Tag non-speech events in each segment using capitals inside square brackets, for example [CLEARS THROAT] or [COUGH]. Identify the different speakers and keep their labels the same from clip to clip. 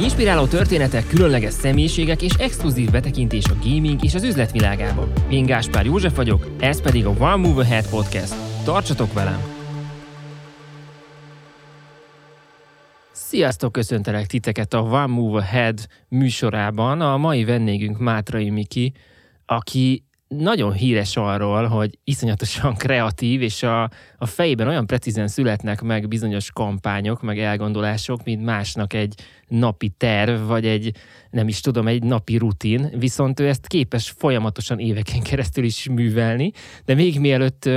Speaker 1: Inspiráló történetek, különleges személyiségek és exkluzív betekintés a gaming és az üzletvilágába. Én Gáspár József vagyok, ez pedig a One Move Ahead Podcast. Tartsatok velem! Sziasztok, köszöntelek titeket a One Move Ahead műsorában. A mai vendégünk Mátrai Miki, aki nagyon híres arról, hogy iszonyatosan kreatív, és a, a fejében olyan precízen születnek meg bizonyos kampányok, meg elgondolások, mint másnak egy napi terv, vagy egy, nem is tudom, egy napi rutin, viszont ő ezt képes folyamatosan éveken keresztül is művelni, de még mielőtt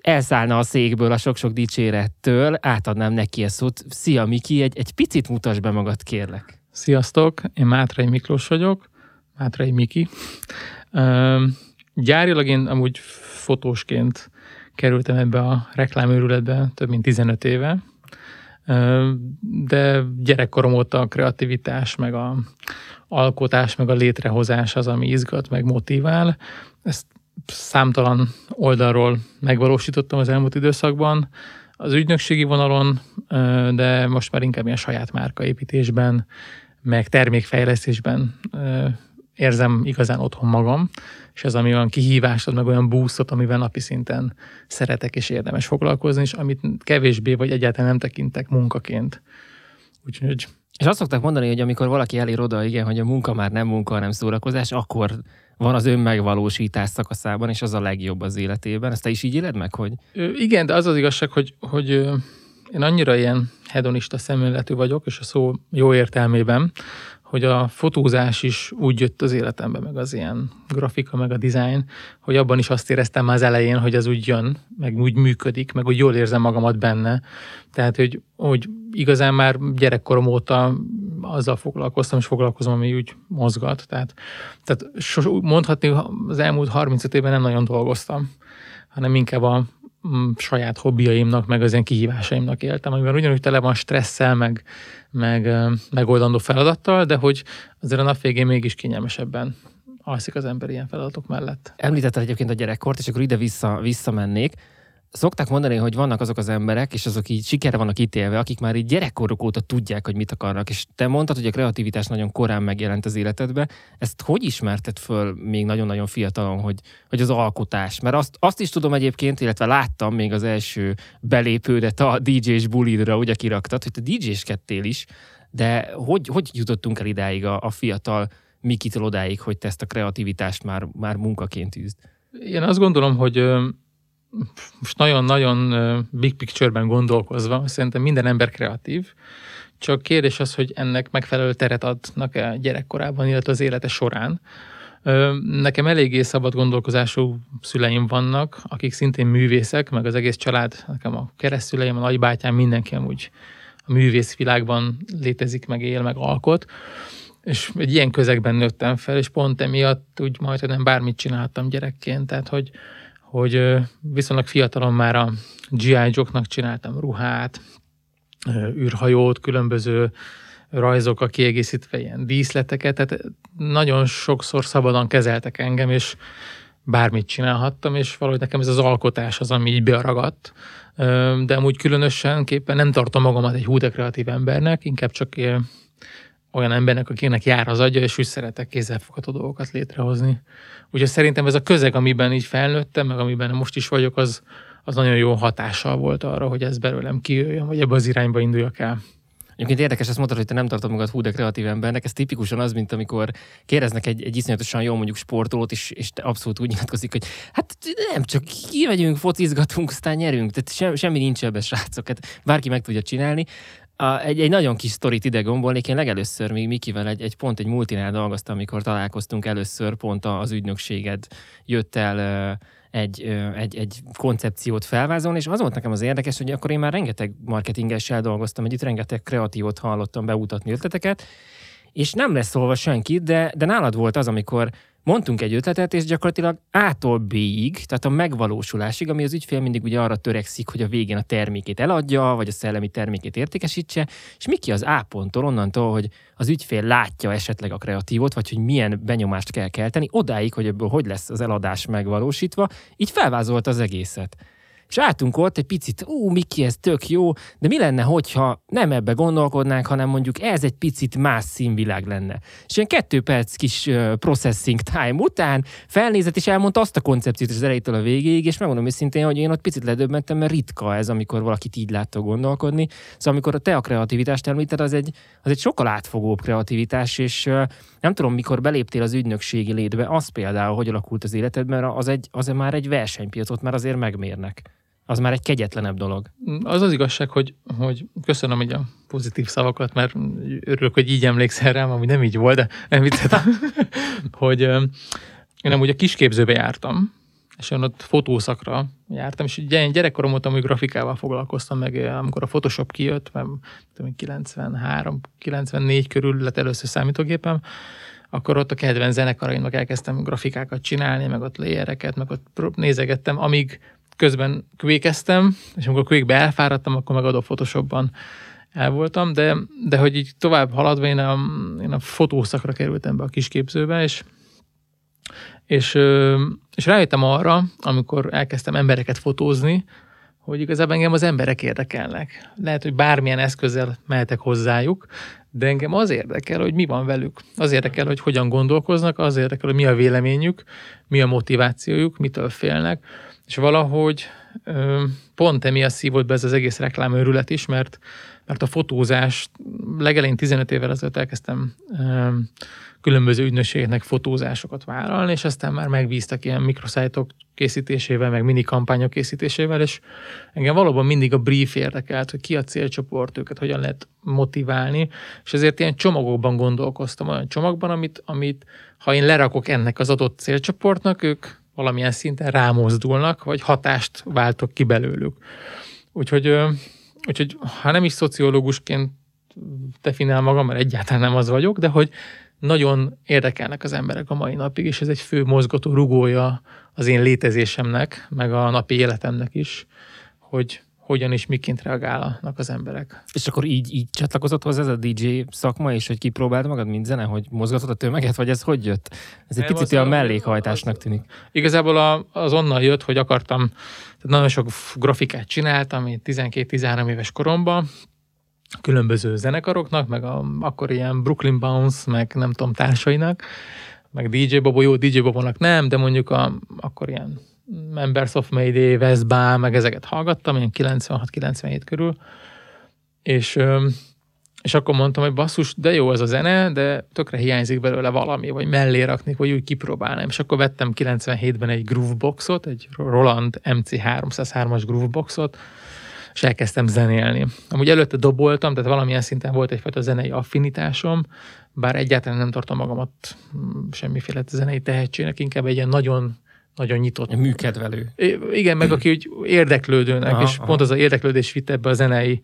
Speaker 1: elszállna a székből a sok-sok dicsérettől, átadnám neki a szót. Szia Miki, egy, egy picit mutasd be magad, kérlek.
Speaker 2: Sziasztok, én Mátrai Miklós vagyok, Mátrai Miki. Gyárilag én amúgy fotósként kerültem ebbe a reklámőrületbe több mint 15 éve, de gyerekkorom óta a kreativitás, meg a alkotás, meg a létrehozás az, ami izgat, meg motivál. Ezt számtalan oldalról megvalósítottam az elmúlt időszakban, az ügynökségi vonalon, de most már inkább ilyen saját márkaépítésben, meg termékfejlesztésben érzem igazán otthon magam, és ez ami olyan kihívást ad, meg olyan búszot, amivel napi szinten szeretek és érdemes foglalkozni, és amit kevésbé vagy egyáltalán nem tekintek munkaként. Úgyhogy
Speaker 1: és azt szokták mondani, hogy amikor valaki elér oda, igen, hogy a munka már nem munka, hanem szórakozás, akkor van az önmegvalósítás szakaszában, és az a legjobb az életében. Ezt te is így éled meg, hogy?
Speaker 2: Ö, igen, de az az igazság, hogy, hogy én annyira ilyen hedonista szemléletű vagyok, és a szó jó értelmében, hogy a fotózás is úgy jött az életembe, meg az ilyen grafika, meg a design, hogy abban is azt éreztem már az elején, hogy az úgy jön, meg úgy működik, meg úgy jól érzem magamat benne. Tehát, hogy, hogy igazán már gyerekkorom óta azzal foglalkoztam, és foglalkozom, ami úgy mozgat. Tehát, tehát mondhatni, az elmúlt 35 évben nem nagyon dolgoztam, hanem inkább a saját hobbiaimnak, meg az ilyen kihívásaimnak éltem, amiben ugyanúgy tele van stresszel, meg, meg megoldandó feladattal, de hogy azért a nap végén mégis kényelmesebben alszik az ember ilyen feladatok mellett.
Speaker 1: Említetted egyébként a gyerekkort, és akkor ide vissza, visszamennék. Szokták mondani, hogy vannak azok az emberek, és azok így sikerre vannak ítélve, akik már így gyerekkoruk óta tudják, hogy mit akarnak. És te mondtad, hogy a kreativitás nagyon korán megjelent az életedbe. Ezt hogy ismerted föl még nagyon-nagyon fiatalon, hogy, hogy az alkotás? Mert azt, azt is tudom egyébként, illetve láttam még az első belépődet a DJ-s bulidra, ugye kiraktad, hogy te DJ-skedtél is, de hogy, hogy jutottunk el idáig a, a fiatal Mikitől odáig, hogy te ezt a kreativitást már, már munkaként űzd?
Speaker 2: Én azt gondolom, hogy most nagyon-nagyon big picture-ben gondolkozva, szerintem minden ember kreatív, csak kérdés az, hogy ennek megfelelő teret adnak-e gyerekkorában, illetve az élete során. Nekem eléggé szabad gondolkozású szüleim vannak, akik szintén művészek, meg az egész család, nekem a keresztüleim, a nagybátyám, mindenki amúgy a művész világban létezik, meg él, meg alkot. És egy ilyen közegben nőttem fel, és pont emiatt úgy majd nem bármit csináltam gyerekként, tehát hogy, hogy viszonylag fiatalon már a G.I. Joe-knak csináltam ruhát, űrhajót, különböző a kiegészítve ilyen díszleteket, tehát nagyon sokszor szabadon kezeltek engem, és bármit csinálhattam, és valahogy nekem ez az alkotás az, ami így bearagadt. De amúgy különösen képpen nem tartom magamat egy hú kreatív embernek, inkább csak olyan embernek, akinek jár az agya, és úgy szeretek kézzelfogható dolgokat létrehozni. Úgyhogy szerintem ez a közeg, amiben így felnőttem, meg amiben most is vagyok, az, az nagyon jó hatással volt arra, hogy ez belőlem kijöjjön, vagy ebbe az irányba induljak el.
Speaker 1: Egyébként érdekes, ezt mondtad, hogy te nem tartod magad hú, de kreatív embernek. Ez tipikusan az, mint amikor kérdeznek egy, egy iszonyatosan jó mondjuk sportolót, és, és te abszolút úgy nyilatkozik, hogy hát nem, csak kimegyünk, focizgatunk, aztán nyerünk. Tehát sem, semmi nincs ebben, srácok. Hát bárki meg tudja csinálni. A, egy, egy nagyon kis sztorit ide gombolnék. Én legelőször még Mikivel egy, egy pont egy multinál dolgoztam, amikor találkoztunk először, pont az ügynökséged jött el egy, egy, egy koncepciót felvázolni, és az volt nekem az érdekes, hogy akkor én már rengeteg marketingessel dolgoztam együtt, rengeteg kreatívot hallottam bemutatni ötleteket, és nem lesz szólva senki, de, de nálad volt az, amikor mondtunk egy ötletet, és gyakorlatilag A-tól B-ig, tehát a megvalósulásig, ami az ügyfél mindig ugye arra törekszik, hogy a végén a termékét eladja, vagy a szellemi termékét értékesítse, és mi ki az A ponttól onnantól, hogy az ügyfél látja esetleg a kreatívot, vagy hogy milyen benyomást kell kelteni, odáig, hogy ebből hogy lesz az eladás megvalósítva, így felvázolt az egészet. És álltunk ott egy picit, ú, Miki, ez tök jó, de mi lenne, hogyha nem ebbe gondolkodnánk, hanem mondjuk ez egy picit más színvilág lenne. És ilyen kettő perc kis processing time után felnézett és elmondta azt a koncepciót az elejétől a végéig, és megmondom őszintén, hogy én ott picit ledöbbentem, mert ritka ez, amikor valakit így látta gondolkodni. Szóval amikor a te a kreativitást említed, az egy, az egy sokkal átfogóbb kreativitás, és nem tudom, mikor beléptél az ügynökségi létbe, az például, hogy alakult az életedben, az, egy, az már egy versenypiacot már azért megmérnek az már egy kegyetlenebb dolog.
Speaker 2: Az az igazság, hogy, hogy köszönöm így a pozitív szavakat, mert örülök, hogy így emlékszel rám, ami nem így volt, de nem vicceltem, [LAUGHS] hogy én nem úgy a kisképzőbe jártam, és én ott fotószakra jártam, és ugye gyerekkorom voltam, hogy grafikával foglalkoztam meg, amikor a Photoshop kijött, mert 93, 94 körül lett először számítógépem, akkor ott a kedvenc zenekaraimnak elkezdtem grafikákat csinálni, meg ott layereket, meg ott nézegettem, amíg közben kvékeztem, és amikor kvékbe elfáradtam, akkor meg adó Photoshopban el voltam, de, de hogy így tovább haladva én a, én a fotószakra kerültem be a kisképzőbe, és, és, és rájöttem arra, amikor elkezdtem embereket fotózni, hogy igazából engem az emberek érdekelnek. Lehet, hogy bármilyen eszközzel mehetek hozzájuk, de engem az érdekel, hogy mi van velük. Az érdekel, hogy hogyan gondolkoznak, az érdekel, hogy mi a véleményük, mi a motivációjuk, mitől félnek, és valahogy pont emiatt szívott be ez az egész reklámőrület is, mert, mert a fotózás legelején 15 évvel ezelőtt elkezdtem különböző ügynökségeknek fotózásokat vállalni, és aztán már megbíztak ilyen mikroszájtok készítésével, meg mini kampányok készítésével, és engem valóban mindig a brief érdekelt, hogy ki a célcsoport, őket hogyan lehet motiválni, és ezért ilyen csomagokban gondolkoztam, olyan csomagban, amit, amit ha én lerakok ennek az adott célcsoportnak, ők valamilyen szinten rámozdulnak, vagy hatást váltok ki belőlük. Úgyhogy, úgyhogy ha nem is szociológusként definiál magam, mert egyáltalán nem az vagyok, de hogy nagyon érdekelnek az emberek a mai napig, és ez egy fő mozgató rugója az én létezésemnek, meg a napi életemnek is, hogy hogyan és miként reagálnak az emberek.
Speaker 1: És akkor így, így csatlakozott hozzá ez a DJ szakma, és hogy kipróbáld magad, mint zene, hogy mozgatod a tömeget, vagy ez hogy jött? Ez egy Nem, picit olyan mellékhajtásnak tűnik.
Speaker 2: Igazából a, az onnan jött, hogy akartam, tehát nagyon sok grafikát csináltam, én 12-13 éves koromban, különböző zenekaroknak, meg a, akkor ilyen Brooklyn Bounce, meg nem tudom, társainak, meg DJ Bobo, jó, DJ Bobonak nem, de mondjuk a, akkor ilyen Members of Mayday, Vesba, meg ezeket hallgattam, ilyen 96-97 körül, és, és akkor mondtam, hogy basszus, de jó az a zene, de tökre hiányzik belőle valami, vagy mellé rakni, vagy úgy kipróbálnám. És akkor vettem 97-ben egy grooveboxot, egy Roland MC303-as grooveboxot, és elkezdtem zenélni. Amúgy előtte doboltam, tehát valamilyen szinten volt egyfajta zenei affinitásom, bár egyáltalán nem tartom magamat mm, semmiféle zenei tehetségnek, inkább egy ilyen nagyon nagyon nyitott.
Speaker 1: Műkedvelő.
Speaker 2: Igen, meg aki úgy érdeklődőnek, aha, és aha. pont az a érdeklődés vitt ebbe a zenei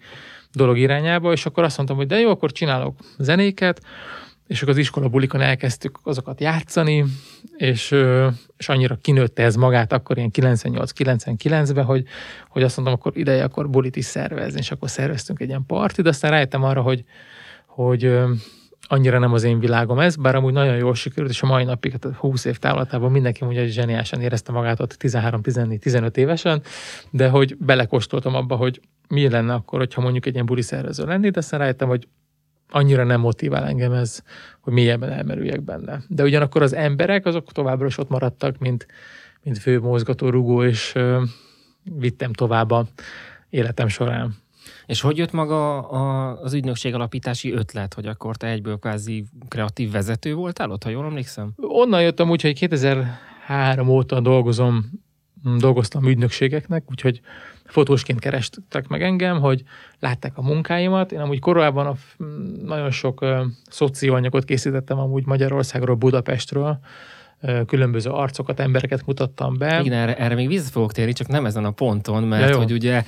Speaker 2: dolog irányába, és akkor azt mondtam, hogy de jó, akkor csinálok zenéket, és akkor az iskola bulikon elkezdtük azokat játszani, és, és annyira kinőtte ez magát akkor ilyen 98-99-ben, hogy, hogy azt mondtam, akkor ideje akkor bulit is szervezni, és akkor szerveztünk egy ilyen partit, aztán rájöttem arra, hogy, hogy annyira nem az én világom ez, bár amúgy nagyon jól sikerült, és a mai napig, hát 20 év távlatában mindenki mondja, hogy zseniásan érezte magát ott 13-14-15 évesen, de hogy belekóstoltam abba, hogy mi lenne akkor, hogyha mondjuk egy ilyen buli szervező lenni, de aztán rájöttem, hogy annyira nem motivál engem ez, hogy mélyebben elmerüljek benne. De ugyanakkor az emberek, azok továbbra is ott maradtak, mint, mint fő mozgató rugó, és uh, vittem tovább a életem során.
Speaker 1: És hogy jött maga a, az ügynökség alapítási ötlet, hogy akkor te egyből kvázi kreatív vezető voltál ott, ha jól emlékszem?
Speaker 2: Onnan jöttem úgy, hogy 2003 óta dolgozom, dolgoztam ügynökségeknek, úgyhogy fotósként kerestek meg engem, hogy látták a munkáimat. Én amúgy korábban a, nagyon sok uh, szocióanyagot készítettem amúgy Magyarországról, Budapestről, különböző arcokat, embereket mutattam be.
Speaker 1: Igen, erre, erre még vissza fogok térni, csak nem ezen a ponton, mert ja, hogy ugye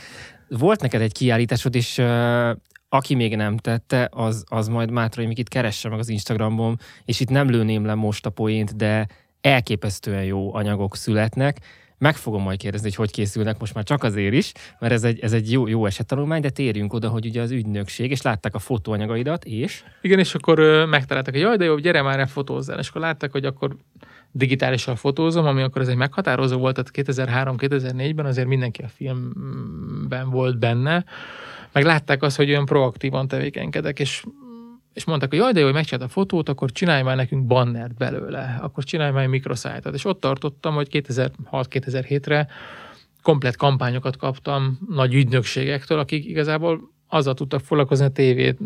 Speaker 1: volt neked egy kiállításod, és uh, aki még nem tette, az, az majd Mátrai Mikit keresse meg az Instagramon, és itt nem lőném le most a poént, de elképesztően jó anyagok születnek. meg fogom majd kérdezni, hogy hogy készülnek most már csak azért is, mert ez egy, ez egy jó, jó esettanulmány, de térjünk oda, hogy ugye az ügynökség, és látták a fotóanyagaidat, és?
Speaker 2: Igen, és akkor megtaláltak, hogy jaj, de jó, gyere már, fotózzál. És akkor látták, hogy akkor digitálisan fotózom, ami akkor ez egy meghatározó volt, tehát 2003-2004-ben azért mindenki a filmben volt benne, meg látták azt, hogy olyan proaktívan tevékenykedek, és és mondták, hogy jaj, de jó, hogy megcsinált a fotót, akkor csinálj már nekünk bannert belőle, akkor csinálj már egy mikroszájtot. És ott tartottam, hogy 2006-2007-re komplet kampányokat kaptam nagy ügynökségektől, akik igazából azzal tudtak foglalkozni a tévét.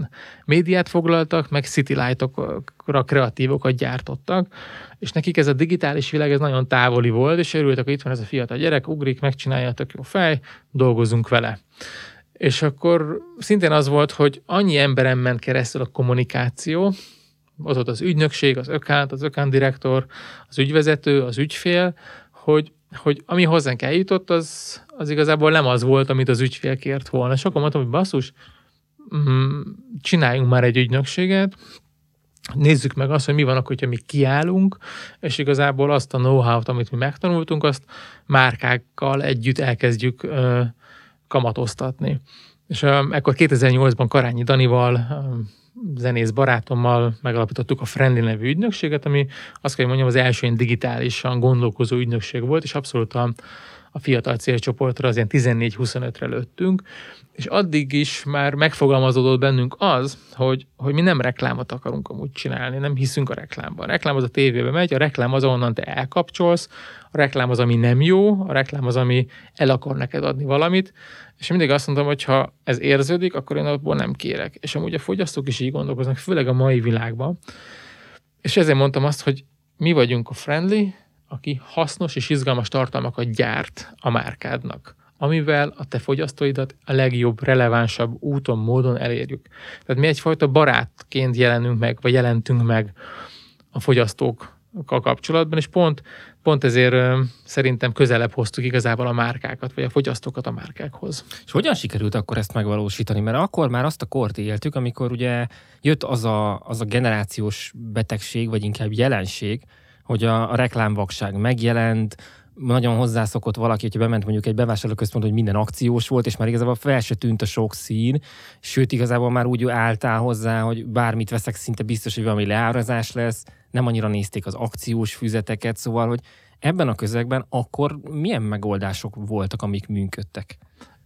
Speaker 2: Médiát foglaltak, meg City Light-okra kreatívokat gyártottak, és nekik ez a digitális világ ez nagyon távoli volt, és örültek, hogy itt van ez a fiatal gyerek, ugrik, megcsinálja, tök jó fej, dolgozunk vele. És akkor szintén az volt, hogy annyi emberen ment keresztül a kommunikáció, az ott az ügynökség, az ökánt, az ökánt direktor, az ügyvezető, az ügyfél, hogy, hogy ami hozzánk eljutott, az, az igazából nem az volt, amit az ügyfél kért volna. Akkor mondtam, hogy basszus, mm, csináljunk már egy ügynökséget, nézzük meg azt, hogy mi van akkor, hogyha mi kiállunk, és igazából azt a know-how-t, amit mi megtanultunk, azt márkákkal együtt elkezdjük kamatoztatni. És um, ekkor 2008-ban Karányi Danival, zenész barátommal megalapítottuk a Friendly nevű ügynökséget, ami azt kell, hogy mondjam, az első ilyen digitálisan gondolkozó ügynökség volt, és abszolút a, a fiatal célcsoportra az ilyen 14-25-re lőttünk, és addig is már megfogalmazódott bennünk az, hogy, hogy mi nem reklámot akarunk amúgy csinálni, nem hiszünk a reklámban. A reklám az a tévébe megy, a reklám az, ahonnan te elkapcsolsz, a reklám az, ami nem jó, a reklám az, ami el akar neked adni valamit, és mindig azt mondtam, hogy ha ez érződik, akkor én abból nem kérek. És amúgy a fogyasztók is így gondolkoznak, főleg a mai világban. És ezért mondtam azt, hogy mi vagyunk a friendly, aki hasznos és izgalmas tartalmakat gyárt a márkádnak amivel a te fogyasztóidat a legjobb, relevánsabb úton, módon elérjük. Tehát mi egyfajta barátként jelenünk meg, vagy jelentünk meg a fogyasztókkal kapcsolatban, és pont, pont ezért szerintem közelebb hoztuk igazából a márkákat, vagy a fogyasztókat a márkákhoz.
Speaker 1: És hogyan sikerült akkor ezt megvalósítani? Mert akkor már azt a kort éltük, amikor ugye jött az a, az a generációs betegség, vagy inkább jelenség, hogy a, a reklámvakság megjelent, nagyon hozzászokott valaki, hogyha bement mondjuk egy bevásárlóközpont, hogy minden akciós volt, és már igazából fel se tűnt a sok szín, sőt igazából már úgy álltál hozzá, hogy bármit veszek, szinte biztos, hogy valami leárazás lesz, nem annyira nézték az akciós füzeteket, szóval, hogy ebben a közegben akkor milyen megoldások voltak, amik működtek?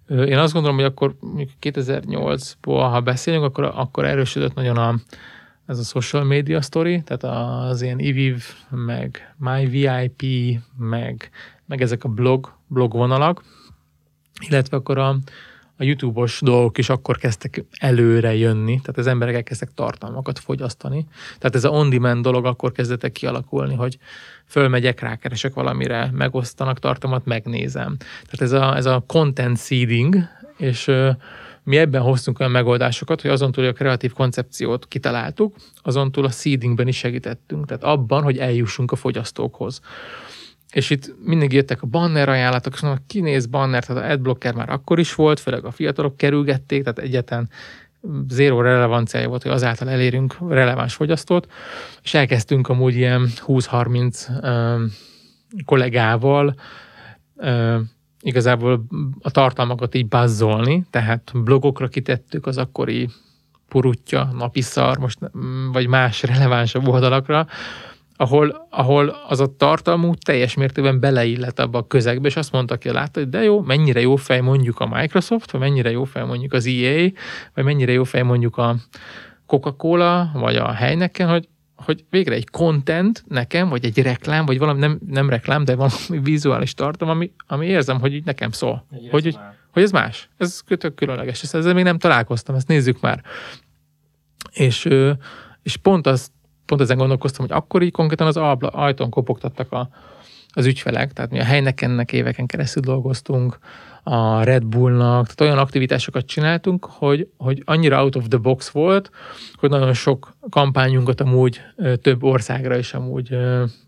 Speaker 2: Én azt gondolom, hogy akkor 2008-ból, ha beszélünk, akkor, akkor erősödött nagyon a, ez a social media story, tehát az ilyen IVIV, meg MyVIP, meg, meg ezek a blog, blog vonalak, illetve akkor a, a YouTube-os dolgok is akkor kezdtek előre jönni, tehát az emberek elkezdtek tartalmakat fogyasztani. Tehát ez a on-demand dolog akkor kezdett kialakulni, hogy fölmegyek, rákeresek valamire, megosztanak tartalmat, megnézem. Tehát ez a, ez a content seeding, és mi ebben hoztunk olyan megoldásokat, hogy azon túl, hogy a kreatív koncepciót kitaláltuk, azon túl a seedingben is segítettünk, tehát abban, hogy eljussunk a fogyasztókhoz. És itt mindig jöttek a banner ajánlatok, és mondom, kinéz banner, tehát a adblocker már akkor is volt, főleg a fiatalok kerülgették, tehát egyetlen zéró relevanciája volt, hogy azáltal elérünk releváns fogyasztót, és elkezdtünk amúgy ilyen 20-30 kollégával igazából a tartalmakat így bazzolni, tehát blogokra kitettük az akkori purutja, napiszar, most, vagy más relevánsabb oldalakra, ahol, ahol az a tartalmú teljes mértékben beleillet abba a közegbe, és azt mondta ki, látta, hogy de jó, mennyire jó fej mondjuk a Microsoft, vagy mennyire jó fej mondjuk az EA, vagy mennyire jó fej mondjuk a Coca-Cola, vagy a Heineken, hogy hogy végre egy content nekem, vagy egy reklám, vagy valami nem, nem reklám, de valami [LAUGHS] vizuális tartom, ami, ami érzem, hogy így nekem szól. Hogy, hogy, hogy ez más. Ez tök különleges. Ezt, ezzel még nem találkoztam, ezt nézzük már. És, és pont, az, pont ezen gondolkoztam, hogy akkor így konkrétan az ajtón kopogtattak a, az ügyfelek, tehát mi a helynekennek éveken keresztül dolgoztunk, a Red Bullnak, tehát olyan aktivitásokat csináltunk, hogy, hogy annyira out of the box volt, hogy nagyon sok kampányunkat amúgy több országra is amúgy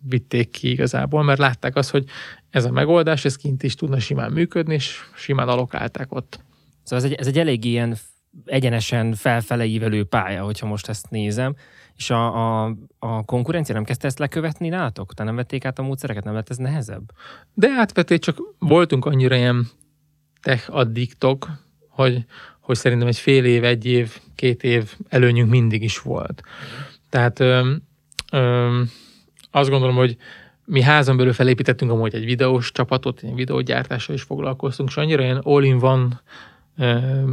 Speaker 2: vitték ki igazából, mert látták azt, hogy ez a megoldás, ez kint is tudna simán működni, és simán alokálták ott.
Speaker 1: Szóval ez egy, ez egy elég ilyen egyenesen felfele ívelő pálya, hogyha most ezt nézem, És a, a, a konkurencia nem kezdte ezt lekövetni nálatok? Tehát nem vették át a módszereket? Nem lett ez nehezebb?
Speaker 2: De átvették, csak voltunk annyira ilyen tech addiktok, hogy, hogy szerintem egy fél év, egy év, két év előnyünk mindig is volt. Tehát öm, öm, azt gondolom, hogy mi házon belül felépítettünk amúgy egy videós csapatot, egy videógyártással is foglalkoztunk, és annyira ilyen all-in-one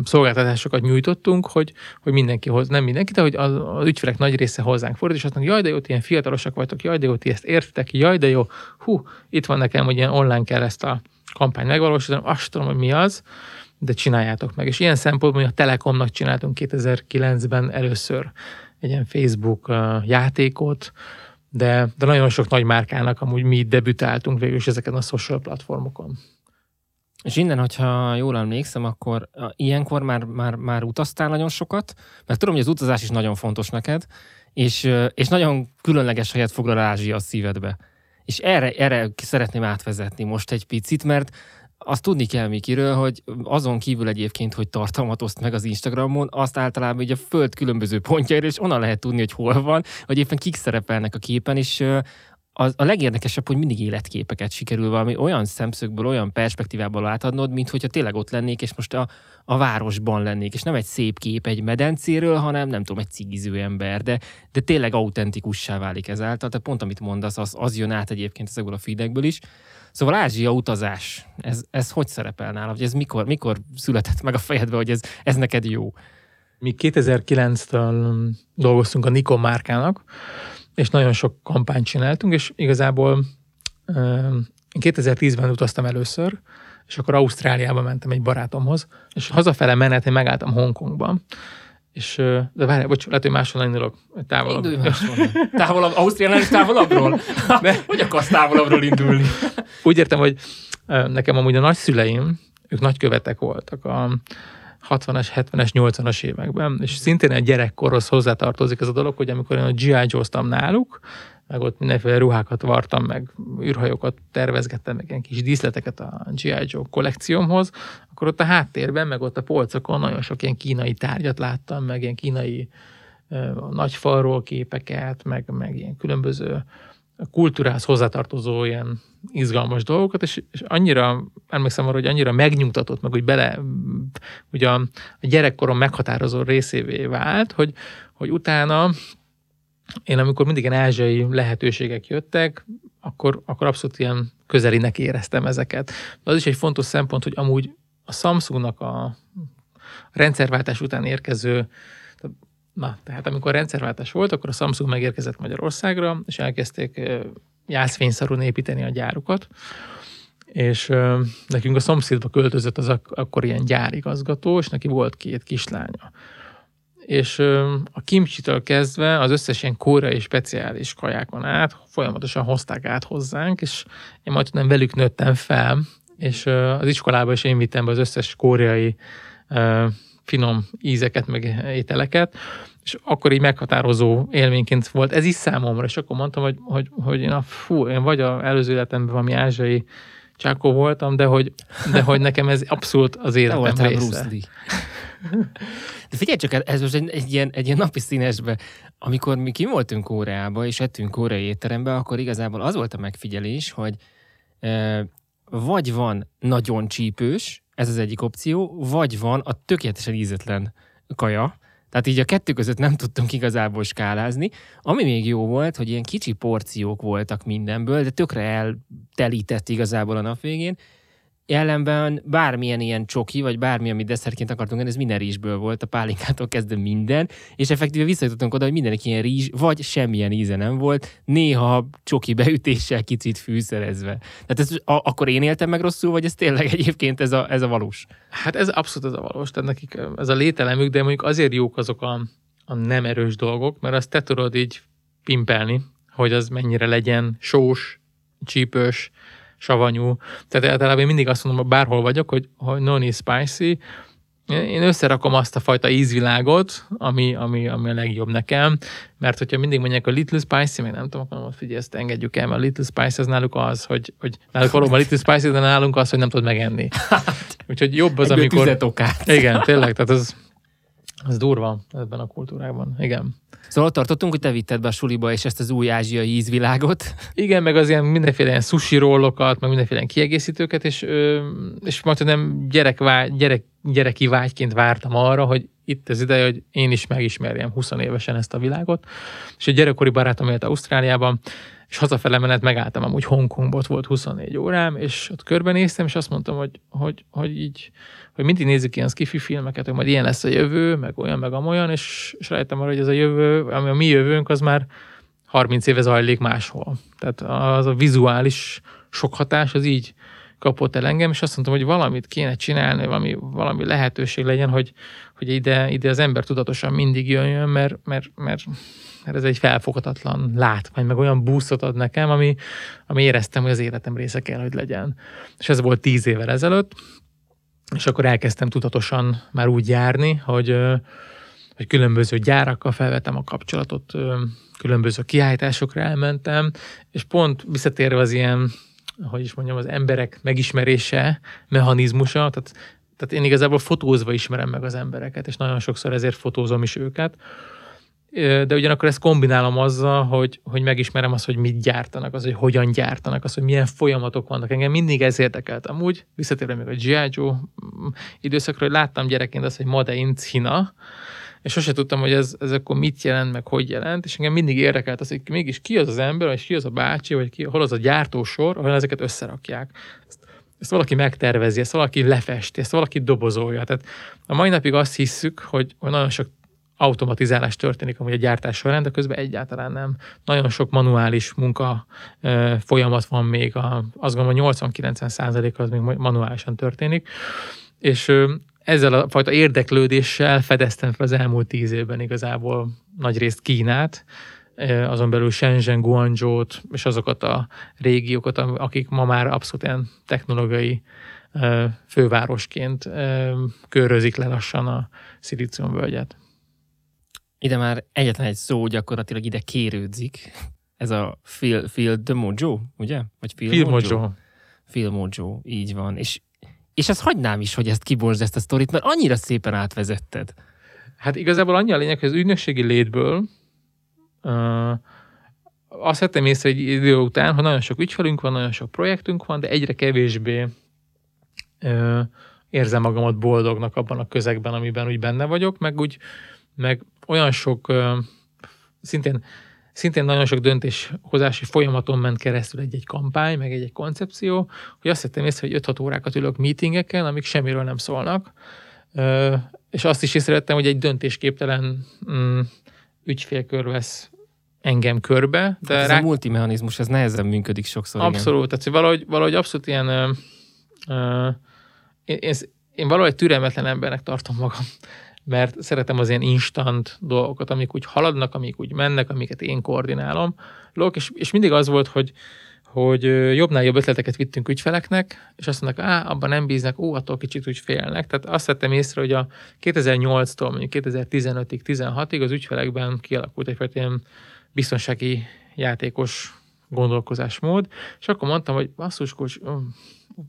Speaker 2: szolgáltatásokat nyújtottunk, hogy, hogy mindenki hoz, nem mindenki, de hogy az, az ügyfelek nagy része hozzánk fordul, és azt mondja, jaj, de jó, ti ilyen fiatalosak vagytok, jaj, de jó, ti ezt értitek, jaj, de jó, hú, itt van nekem, hogy ilyen online kell ezt a kampányt megvalósítani, azt tudom, hogy mi az, de csináljátok meg. És ilyen szempontból a Telekomnak csináltunk 2009-ben először egy ilyen Facebook játékot, de, de nagyon sok nagy márkának amúgy mi debütáltunk végül is ezeken a social platformokon.
Speaker 1: És innen, hogyha jól emlékszem, akkor ilyenkor már, már, már utaztál nagyon sokat, mert tudom, hogy az utazás is nagyon fontos neked, és, és nagyon különleges helyet foglal Ázsia a szívedbe. És erre, erre szeretném átvezetni most egy picit, mert azt tudni kell Mikiről, hogy azon kívül egyébként, hogy tartalmat oszt meg az Instagramon, azt általában így a föld különböző pontjaira, és onnan lehet tudni, hogy hol van, hogy éppen kik szerepelnek a képen, és az, a legérdekesebb, hogy mindig életképeket sikerül valami olyan szemszögből, olyan perspektívából látadnod, mint hogyha tényleg ott lennék, és most a, a városban lennék, és nem egy szép kép egy medencéről, hanem nem tudom, egy cigiző ember, de, de tényleg autentikussá válik ezáltal. Tehát pont amit mondasz, az, az jön át egyébként ezekből a feedekből is. Szóval Ázsia utazás, ez, ez hogy szerepel nála? Vagy ez mikor, mikor született meg a fejedbe, hogy ez, ez neked jó?
Speaker 2: Mi 2009-től dolgoztunk a Nikon márkának, és nagyon sok kampányt csináltunk, és igazából én 2010-ben utaztam először, és akkor Ausztráliába mentem egy barátomhoz, és hazafele menet én megálltam Hongkongban, és, de várj, bocs, lehet, hogy máshol indulok, távolabb. Indulj
Speaker 1: máshol. [LAUGHS] Távolabb, Ausztriánál is távolabbról? [LAUGHS] De, hogy akarsz távolabbról indulni?
Speaker 2: Úgy értem, hogy nekem amúgy a nagyszüleim, ők nagykövetek voltak a 60-as, 70-es, 80-as években, és szintén egy gyerekkorhoz hozzátartozik ez a dolog, hogy amikor én a G.I. Joe-ztam náluk, meg ott mindenféle ruhákat vartam, meg űrhajókat tervezgettem, meg ilyen kis díszleteket a G.I. Joe kollekciómhoz, akkor ott a háttérben, meg ott a polcokon nagyon sok ilyen kínai tárgyat láttam, meg ilyen kínai nagy falról képeket, meg, meg ilyen különböző kultúrához hozzátartozó ilyen izgalmas dolgokat, és, és annyira, emlékszem arra, hogy annyira megnyugtatott, meg hogy bele, ugye a, a gyerekkorom meghatározó részévé vált, hogy, hogy utána én amikor mindig ilyen ázsiai lehetőségek jöttek, akkor, akkor abszolút ilyen közelinek éreztem ezeket. De az is egy fontos szempont, hogy amúgy a Samsungnak a rendszerváltás után érkező Na, tehát amikor rendszerváltás volt, akkor a Samsung megérkezett Magyarországra, és elkezdték jászfényszarún építeni a gyárukat, és nekünk a szomszédba költözött az ak- akkor ilyen gyárigazgató, és neki volt két kislánya. És a kimcsitől kezdve az összes ilyen koreai speciális kajákon át folyamatosan hozták át hozzánk, és én majd nem velük nőttem fel, és az iskolába is én vittem be az összes koreai finom ízeket, meg ételeket, és akkor így meghatározó élményként volt ez is számomra, és akkor mondtam, hogy, hogy, hogy én, a, fú, én vagy a előző életemben valami ázsiai csákó voltam, de hogy, de hogy nekem ez abszolút az életem része.
Speaker 1: De figyelj csak, ez most egy, egy, ilyen, egy ilyen napi színesbe, amikor mi kim voltunk Kóreába, és ettünk kóreai étterembe, akkor igazából az volt a megfigyelés, hogy e, vagy van nagyon csípős, ez az egyik opció, vagy van a tökéletesen ízetlen kaja, tehát így a kettő között nem tudtunk igazából skálázni. Ami még jó volt, hogy ilyen kicsi porciók voltak mindenből, de tökre eltelített igazából a nap végén, Ellenben bármilyen ilyen csoki, vagy bármilyen, amit desszertként akartunk enni, ez minden rizsből volt, a pálinkától kezdve minden, és effektíve visszajutottunk oda, hogy mindenki ilyen rizs, vagy semmilyen íze nem volt, néha csoki beütéssel kicsit fűszerezve. Tehát ez, a, akkor én éltem meg rosszul, vagy ez tényleg egyébként ez a, ez a valós?
Speaker 2: Hát ez abszolút ez a valós, tehát nekik ez a lételemük, de mondjuk azért jók azok a, a nem erős dolgok, mert azt te tudod így pimpelni, hogy az mennyire legyen sós, csípős, savanyú. Tehát általában én mindig azt mondom, hogy bárhol vagyok, hogy, hogy noni spicy, én összerakom azt a fajta ízvilágot, ami, ami, ami a legjobb nekem, mert hogyha mindig mondják a little spicy, meg nem tudom, akkor figyelj, ezt engedjük el, mert a little spicy az náluk az, hogy, hogy náluk valóban little spicy, de nálunk az, hogy nem tudod megenni. Úgyhogy jobb az, amikor... Igen, tényleg, tehát az, Ez durva ebben a kultúrában, igen.
Speaker 1: Szóval ott tartottunk, hogy te vitted be a suliba és ezt az új ázsiai ízvilágot.
Speaker 2: Igen, meg az ilyen mindenféle ilyen sushi rollokat, meg mindenféle ilyen kiegészítőket, és, és majd nem gyerek, gyerek, gyereki vágyként vártam arra, hogy itt az ideje, hogy én is megismerjem 20 évesen ezt a világot. És egy gyerekkori barátom élt Ausztráliában, és hazafele menet megálltam, amúgy Hongkongban ott volt 24 órám, és ott körbenéztem, és azt mondtam, hogy, hogy, hogy így, hogy mindig nézzük ilyen skifi filmeket, hogy majd ilyen lesz a jövő, meg olyan, meg amolyan, és, és rájöttem arra, hogy ez a jövő, ami a mi jövőnk, az már 30 éve zajlik máshol. Tehát az a vizuális sok hatás, az így kapott el engem, és azt mondtam, hogy valamit kéne csinálni, valami, valami lehetőség legyen, hogy, hogy ide, ide az ember tudatosan mindig jöjjön, mert, mert, mert, mert ez egy felfoghatatlan látvány, meg olyan buszot ad nekem, ami, ami éreztem, hogy az életem része kell, hogy legyen. És ez volt tíz évvel ezelőtt, és akkor elkezdtem tudatosan már úgy járni, hogy, hogy különböző gyárakkal felvettem a kapcsolatot, különböző kiállításokra elmentem, és pont visszatérve az ilyen, hogy is mondjam, az emberek megismerése, mechanizmusa, tehát, tehát én igazából fotózva ismerem meg az embereket, és nagyon sokszor ezért fotózom is őket, de ugyanakkor ezt kombinálom azzal, hogy, hogy megismerem azt, hogy mit gyártanak, az, hogy hogyan gyártanak, az, hogy milyen folyamatok vannak. Engem mindig ez érdekelt. Amúgy visszatérve még a G.I. Joe mm, időszakra, hogy láttam gyerekként azt, hogy Made in China, és sose tudtam, hogy ez, ez akkor mit jelent, meg hogy jelent, és engem mindig érdekelt az, hogy mégis ki az az ember, vagy ki az a bácsi, vagy ki, hol az a gyártósor, ahol ezeket összerakják. Ezt, ezt valaki megtervezi, ezt valaki lefesti, ezt valaki dobozolja. Tehát a mai napig azt hisszük, hogy, hogy nagyon sok automatizálás történik amúgy a gyártás során, de közben egyáltalán nem. Nagyon sok manuális munka e, folyamat van még, a, azt gondolom, hogy 80-90 százalék az még manuálisan történik, és e, ezzel a fajta érdeklődéssel fedeztem fel az elmúlt tíz évben igazából nagy részt Kínát, azon belül Shenzhen, guangzhou és azokat a régiókat, akik ma már abszolút ilyen technológiai fővárosként körözik le lassan a szilíciumvölgyet.
Speaker 1: Ide már egyetlen egy szó gyakorlatilag ide kérődzik. Ez a Phil, Phil de Mojo, ugye?
Speaker 2: Vagy Phil, Phil Mojo. Mojo.
Speaker 1: Phil Mojo, így van. És, és ezt hagynám is, hogy ezt kiborzd ezt a sztorit, mert annyira szépen átvezetted.
Speaker 2: Hát igazából annyi a lényeg, hogy az ügynökségi létből uh, azt vettem észre egy idő után, hogy nagyon sok ügyfelünk van, nagyon sok projektünk van, de egyre kevésbé uh, érzem magamat boldognak abban a közegben, amiben úgy benne vagyok, meg úgy meg olyan sok, szintén, szintén nagyon sok döntéshozási folyamaton ment keresztül egy-egy kampány, meg egy-egy koncepció, hogy azt hittem észre, hogy 5-6 órákat ülök meetingeken, amik semmiről nem szólnak, és azt is észrevettem, hogy egy döntésképtelen mm, ügyfélkör vesz engem körbe.
Speaker 1: De ez rá... a multimechanizmus, ez nehezen működik sokszor.
Speaker 2: Abszolút, igen. tehát valahogy, valahogy abszolút ilyen ö, ö, én, én, én valahogy türelmetlen embernek tartom magam mert szeretem az ilyen instant dolgokat, amik úgy haladnak, amik úgy mennek, amiket én koordinálom. És, és mindig az volt, hogy, hogy jobbnál jobb ötleteket vittünk ügyfeleknek, és azt mondnak, á, abban nem bíznak, ó, attól kicsit úgy félnek. Tehát azt vettem észre, hogy a 2008-tól mondjuk 2015-ig, 16-ig az ügyfelekben kialakult egyfajta ilyen biztonsági játékos gondolkozásmód, és akkor mondtam, hogy basszus,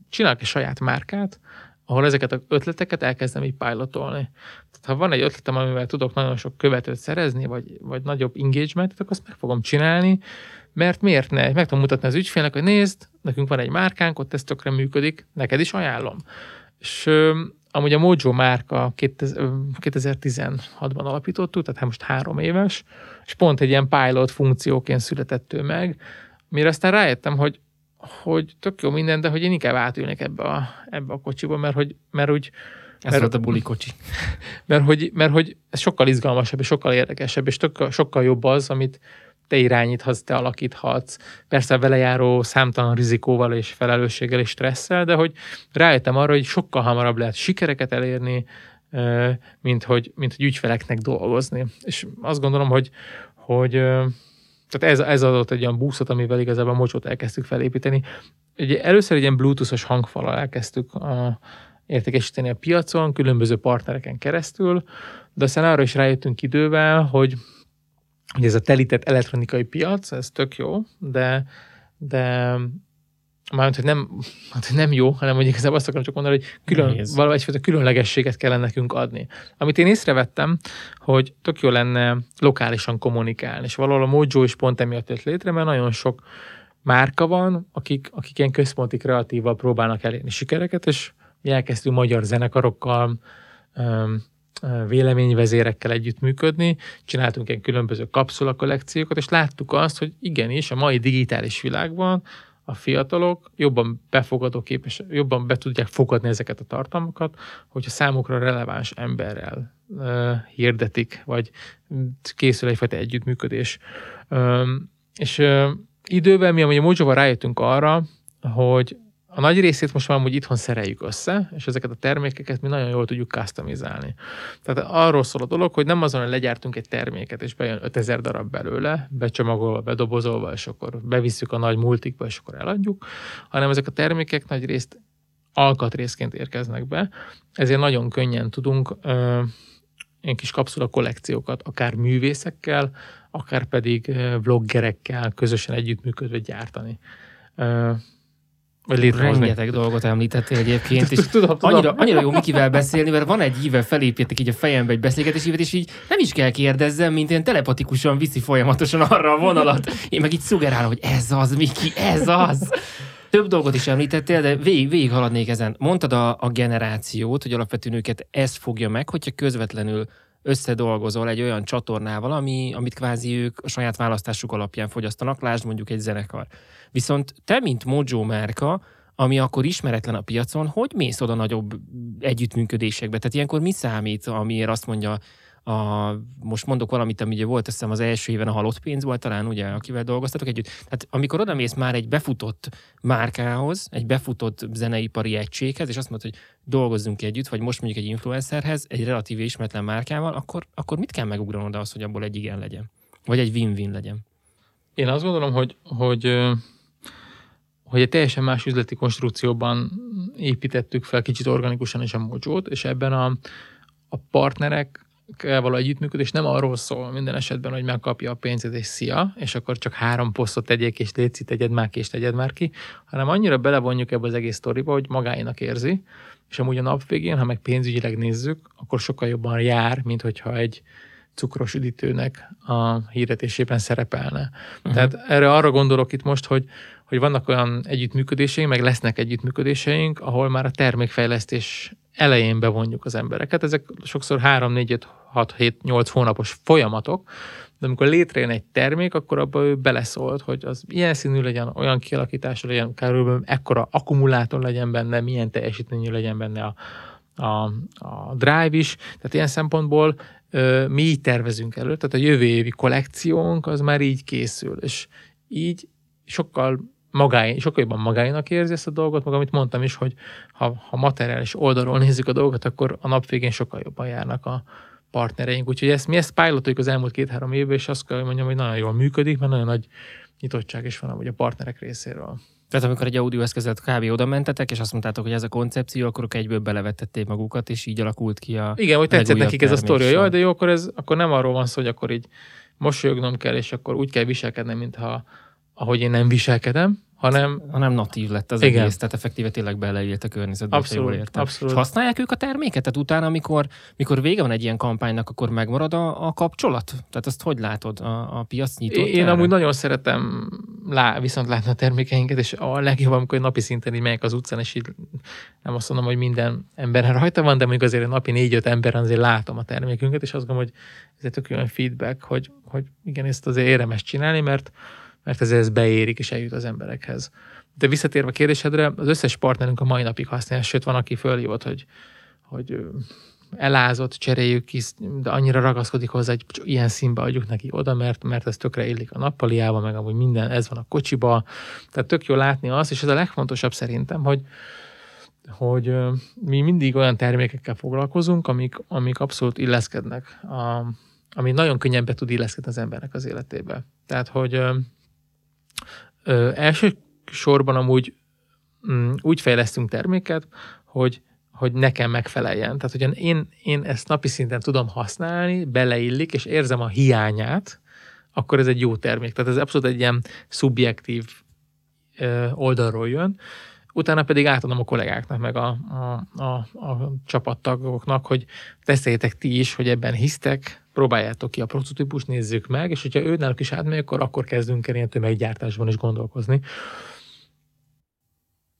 Speaker 2: csinálok egy saját márkát, ahol ezeket az ötleteket elkezdem így pilotolni. Tehát ha van egy ötletem, amivel tudok nagyon sok követőt szerezni, vagy, vagy nagyobb engagementet, akkor azt meg fogom csinálni, mert miért ne? Meg tudom mutatni az ügyfélnek, hogy nézd, nekünk van egy márkánk, ott ez tökre működik, neked is ajánlom. És amúgy a Mojo márka 2016-ban alapítottuk, tehát hát most három éves, és pont egy ilyen pilot funkcióként született ő meg, mire aztán rájöttem, hogy hogy tök jó minden, de hogy én inkább átülnék ebbe a, ebbe a kocsiba, mert hogy, mert úgy,
Speaker 1: ez mert, volt a buli kocsi. [LAUGHS]
Speaker 2: Mert hogy, mert hogy ez sokkal izgalmasabb, és sokkal érdekesebb, és sokkal, sokkal jobb az, amit te irányíthatsz, te alakíthatsz. Persze vele járó számtalan rizikóval és felelősséggel és stresszel, de hogy rájöttem arra, hogy sokkal hamarabb lehet sikereket elérni, mint hogy, mint hogy ügyfeleknek dolgozni. És azt gondolom, hogy, hogy tehát ez, ez adott egy olyan búszot, amivel igazából a mocsot elkezdtük felépíteni. Ugye először egy ilyen bluetoothos hangfalal elkezdtük a, értékesíteni a piacon, különböző partnereken keresztül, de aztán arra is rájöttünk idővel, hogy, hogy ez a telített elektronikai piac, ez tök jó, de, de mármint, hogy nem, hát, nem jó, hanem hogy igazából azt akarom csak mondani, hogy külön,
Speaker 1: Nehéz.
Speaker 2: valahogy egyfajta különlegességet kellene nekünk adni. Amit én észrevettem, hogy tök jó lenne lokálisan kommunikálni, és valahol a Mojo is pont emiatt jött létre, mert nagyon sok márka van, akik, akik ilyen központi kreatívval próbálnak elérni sikereket, és mi elkezdtünk magyar zenekarokkal, véleményvezérekkel együttműködni, csináltunk ilyen különböző kapszula kollekciókat, és láttuk azt, hogy igenis a mai digitális világban a fiatalok jobban befogadó képes, jobban be tudják fogadni ezeket a tartalmakat, hogyha számukra releváns emberrel ö, hirdetik, vagy készül egyfajta együttműködés. Ö, és ö, idővel mi amúgy a Mojo-val rájöttünk arra, hogy a nagy részét most már amúgy itthon szereljük össze, és ezeket a termékeket mi nagyon jól tudjuk customizálni. Tehát arról szól a dolog, hogy nem azon, hogy legyártunk egy terméket, és bejön 5000 darab belőle, becsomagolva, bedobozolva, és akkor bevisszük a nagy multikba, és akkor eladjuk, hanem ezek a termékek nagy részt alkatrészként érkeznek be, ezért nagyon könnyen tudunk ö, ilyen kis kapszula kollekciókat, akár művészekkel, akár pedig vloggerekkel közösen együttműködve gyártani. Vagy létrehozni.
Speaker 1: Rengeteg dolgot említettél egyébként, és [LAUGHS]
Speaker 2: Tudom, tudom.
Speaker 1: annyira, annyira jó Mikivel beszélni, mert van egy íve felépítek így a fejembe egy beszélgetési ívet, és így nem is kell kérdezzem, mint én telepatikusan viszi folyamatosan arra a vonalat. Én meg így szugerálom, hogy ez az, Miki, ez az. Több dolgot is említettél, de végig, végig haladnék ezen. Mondtad a, a generációt, hogy alapvetően őket ez fogja meg, hogyha közvetlenül összedolgozol egy olyan csatornával, ami, amit kvázi ők a saját választásuk alapján fogyasztanak, lásd mondjuk egy zenekar. Viszont te, mint Mojo márka, ami akkor ismeretlen a piacon, hogy mész oda nagyobb együttműködésekbe? Tehát ilyenkor mi számít, amiért azt mondja, a, most mondok valamit, ami ugye volt, azt hiszem az első éven a halott pénz volt talán, ugye, akivel dolgoztatok együtt. Tehát amikor oda mész már egy befutott márkához, egy befutott zeneipari egységhez, és azt mondod, hogy dolgozzunk együtt, vagy most mondjuk egy influencerhez, egy relatív ismeretlen márkával, akkor, akkor mit kell megugranod az, hogy abból egy igen legyen? Vagy egy win-win legyen?
Speaker 2: Én azt gondolom, hogy, hogy, hogy egy teljesen más üzleti konstrukcióban építettük fel kicsit organikusan is a mojo és ebben a, a partnerekkel való együttműködés nem arról szól minden esetben, hogy megkapja a pénzét és szia, és akkor csak három posztot tegyék, és létszi, tegyed már ki, és tegyed már ki, hanem annyira belevonjuk ebbe az egész sztoriba, hogy magáinak érzi, és amúgy a nap végén, ha meg pénzügyileg nézzük, akkor sokkal jobban jár, mint hogyha egy cukros üdítőnek a hirdetésében szerepelne. Uh-huh. Tehát erre arra gondolok itt most, hogy, hogy vannak olyan együttműködéseink, meg lesznek együttműködéseink, ahol már a termékfejlesztés elején bevonjuk az embereket. Ezek sokszor 3, 4, 5, 6, 7, 8 hónapos folyamatok, de amikor létrejön egy termék, akkor abban ő beleszólt, hogy az ilyen színű legyen, olyan kialakítása legyen, körülbelül ekkora akkumulátor legyen benne, milyen teljesítményű legyen benne a, a, a drive is. Tehát ilyen szempontból ö, mi így tervezünk elő, tehát a jövő évi kollekciónk az már így készül, és így sokkal magány, sokkal jobban magáinak érzi ezt a dolgot, meg amit mondtam is, hogy ha, ha materiális oldalról nézzük a dolgot, akkor a nap végén sokkal jobban járnak a partnereink. Úgyhogy ezt, mi ezt pilotoljuk az elmúlt két-három évben, és azt kell, hogy mondjam, hogy nagyon jól működik, mert nagyon nagy nyitottság is van amúgy a partnerek részéről.
Speaker 1: Tehát amikor egy audioeszközet kb. oda mentetek, és azt mondtátok, hogy ez a koncepció, akkor ők egyből belevetették magukat, és így alakult ki a
Speaker 2: Igen, hogy tetszett nekik ez a sztori,
Speaker 1: terméksor.
Speaker 2: jaj, de jó, akkor, ez, akkor nem arról van szó, hogy akkor így mosolyognom kell, és akkor úgy kell viselkednem, mintha ahogy én nem viselkedem, hanem
Speaker 1: hanem natív lett az
Speaker 2: Igen.
Speaker 1: egész, tehát effektíve tényleg beleírt a környezetbe,
Speaker 2: Abszolút,
Speaker 1: jól értem.
Speaker 2: abszolút.
Speaker 1: És használják ők a terméket? Tehát utána, amikor, mikor vége van egy ilyen kampánynak, akkor megmarad a, a kapcsolat? Tehát azt hogy látod? A, a piac nyitott
Speaker 2: Én
Speaker 1: erre?
Speaker 2: amúgy nagyon szeretem lá, viszont látni a termékeinket, és a legjobb, amikor napi szinten így megyek az utcán, és így nem azt mondom, hogy minden ember rajta van, de mondjuk azért napi négy-öt ember azért látom a termékünket, és azt gondolom, hogy ez egy tök olyan feedback, hogy, hogy igen, ezt azért érdemes csinálni, mert, mert ez, ez beérik, és eljut az emberekhez. De visszatérve a kérdésedre, az összes partnerünk a mai napig használja, sőt van, aki fölhívott, hogy, hogy elázott, cseréljük ki, de annyira ragaszkodik hozzá, hogy ilyen színbe adjuk neki oda, mert, mert ez tökre illik a nappaliába, meg amúgy minden, ez van a kocsiba. Tehát tök jó látni azt, és ez a legfontosabb szerintem, hogy, hogy mi mindig olyan termékekkel foglalkozunk, amik, amik abszolút illeszkednek, a, ami nagyon könnyen be tud illeszkedni az embernek az életébe. Tehát, hogy ö, ö, első sorban amúgy mm, úgy fejlesztünk terméket, hogy hogy nekem megfeleljen. Tehát, hogy én, én ezt napi szinten tudom használni, beleillik, és érzem a hiányát, akkor ez egy jó termék. Tehát ez abszolút egy ilyen szubjektív oldalról jön, utána pedig átadom a kollégáknak, meg a, a, a, a csapattagoknak, hogy teszteljétek ti is, hogy ebben hisztek, próbáljátok ki a prototípus, nézzük meg, és hogyha ő náluk is átmegy, akkor, akkor kezdünk el ilyen tömeggyártásban is gondolkozni.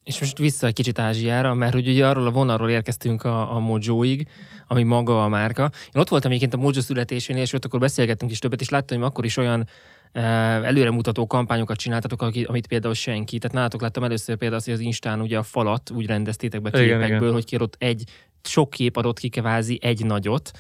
Speaker 1: És most vissza egy kicsit Ázsiára, mert hogy ugye arról a vonalról érkeztünk a, a Mojo-ig, ami maga a márka. Én ott voltam egyébként a Mojo születésén, és ott akkor beszélgettünk is többet, és láttam, hogy akkor is olyan előremutató kampányokat csináltatok, amit például senki. Tehát nálatok láttam először például azt, hogy az Instán ugye a falat úgy rendeztétek be képekből, igen, igen. hogy kérott egy sok kép adott ki kvázi egy nagyot,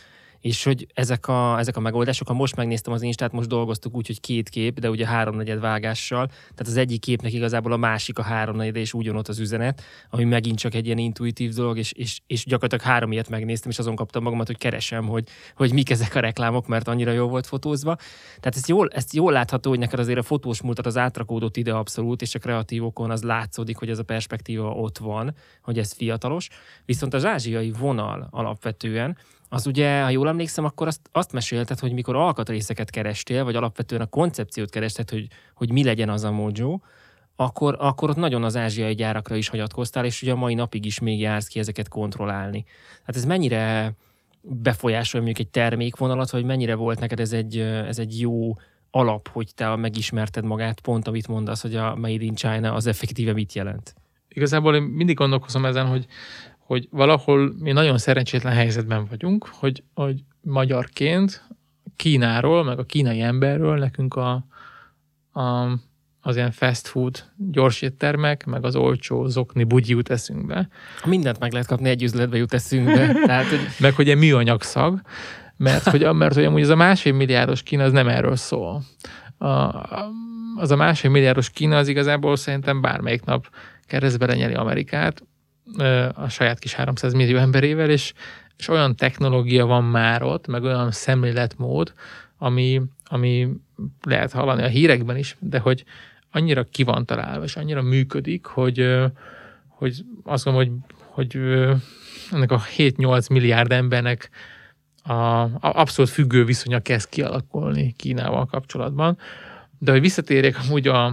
Speaker 1: és hogy ezek a, ezek a megoldások, ha most megnéztem az Instát, most dolgoztuk úgy, hogy két kép, de ugye háromnegyed vágással, tehát az egyik képnek igazából a másik a háromnegyed, és ugyanott az üzenet, ami megint csak egy ilyen intuitív dolog, és, és, és gyakorlatilag három ilyet megnéztem, és azon kaptam magamat, hogy keresem, hogy, hogy mik ezek a reklámok, mert annyira jó volt fotózva. Tehát ezt jól, ezt jól látható, hogy neked azért a fotós múltat az átrakódott ide abszolút, és a kreatívokon az látszódik, hogy ez a perspektíva ott van, hogy ez fiatalos. Viszont az ázsiai vonal alapvetően, az ugye, ha jól emlékszem, akkor azt, azt mesélted, hogy mikor alkatrészeket kerestél, vagy alapvetően a koncepciót kerested, hogy, hogy mi legyen az a Mojo, akkor, akkor ott nagyon az ázsiai gyárakra is hagyatkoztál, és ugye a mai napig is még jársz ki ezeket kontrollálni. Hát ez mennyire befolyásol mondjuk egy termékvonalat, vagy mennyire volt neked ez egy, ez egy jó alap, hogy te megismerted magát, pont amit mondasz, hogy a Made in China az effektíve mit jelent?
Speaker 2: Igazából én mindig gondolkozom ezen, hogy hogy valahol mi nagyon szerencsétlen helyzetben vagyunk, hogy, hogy magyarként Kínáról, meg a kínai emberről nekünk a, a, az ilyen fast food gyors éttermek, meg az olcsó zokni bugyi jut eszünkbe.
Speaker 1: Mindent meg lehet kapni, egy üzletbe jut eszünkbe. [LAUGHS] Tehát, hogy...
Speaker 2: meg hogy egy műanyag szag, mert hogy, mert hogy amúgy az a másfél milliárdos Kína az nem erről szól. A, az a másfél milliárdos Kína az igazából szerintem bármelyik nap keresztbe lenyeli Amerikát, a saját kis 300 millió emberével, és, és olyan technológia van már ott, meg olyan szemléletmód, ami, ami lehet hallani a hírekben is, de hogy annyira ki van találva, és annyira működik, hogy, hogy azt gondolom, hogy, hogy ennek a 7-8 milliárd embernek a, a abszolút függő viszonya kezd kialakulni Kínával kapcsolatban. De hogy visszatérjek amúgy a,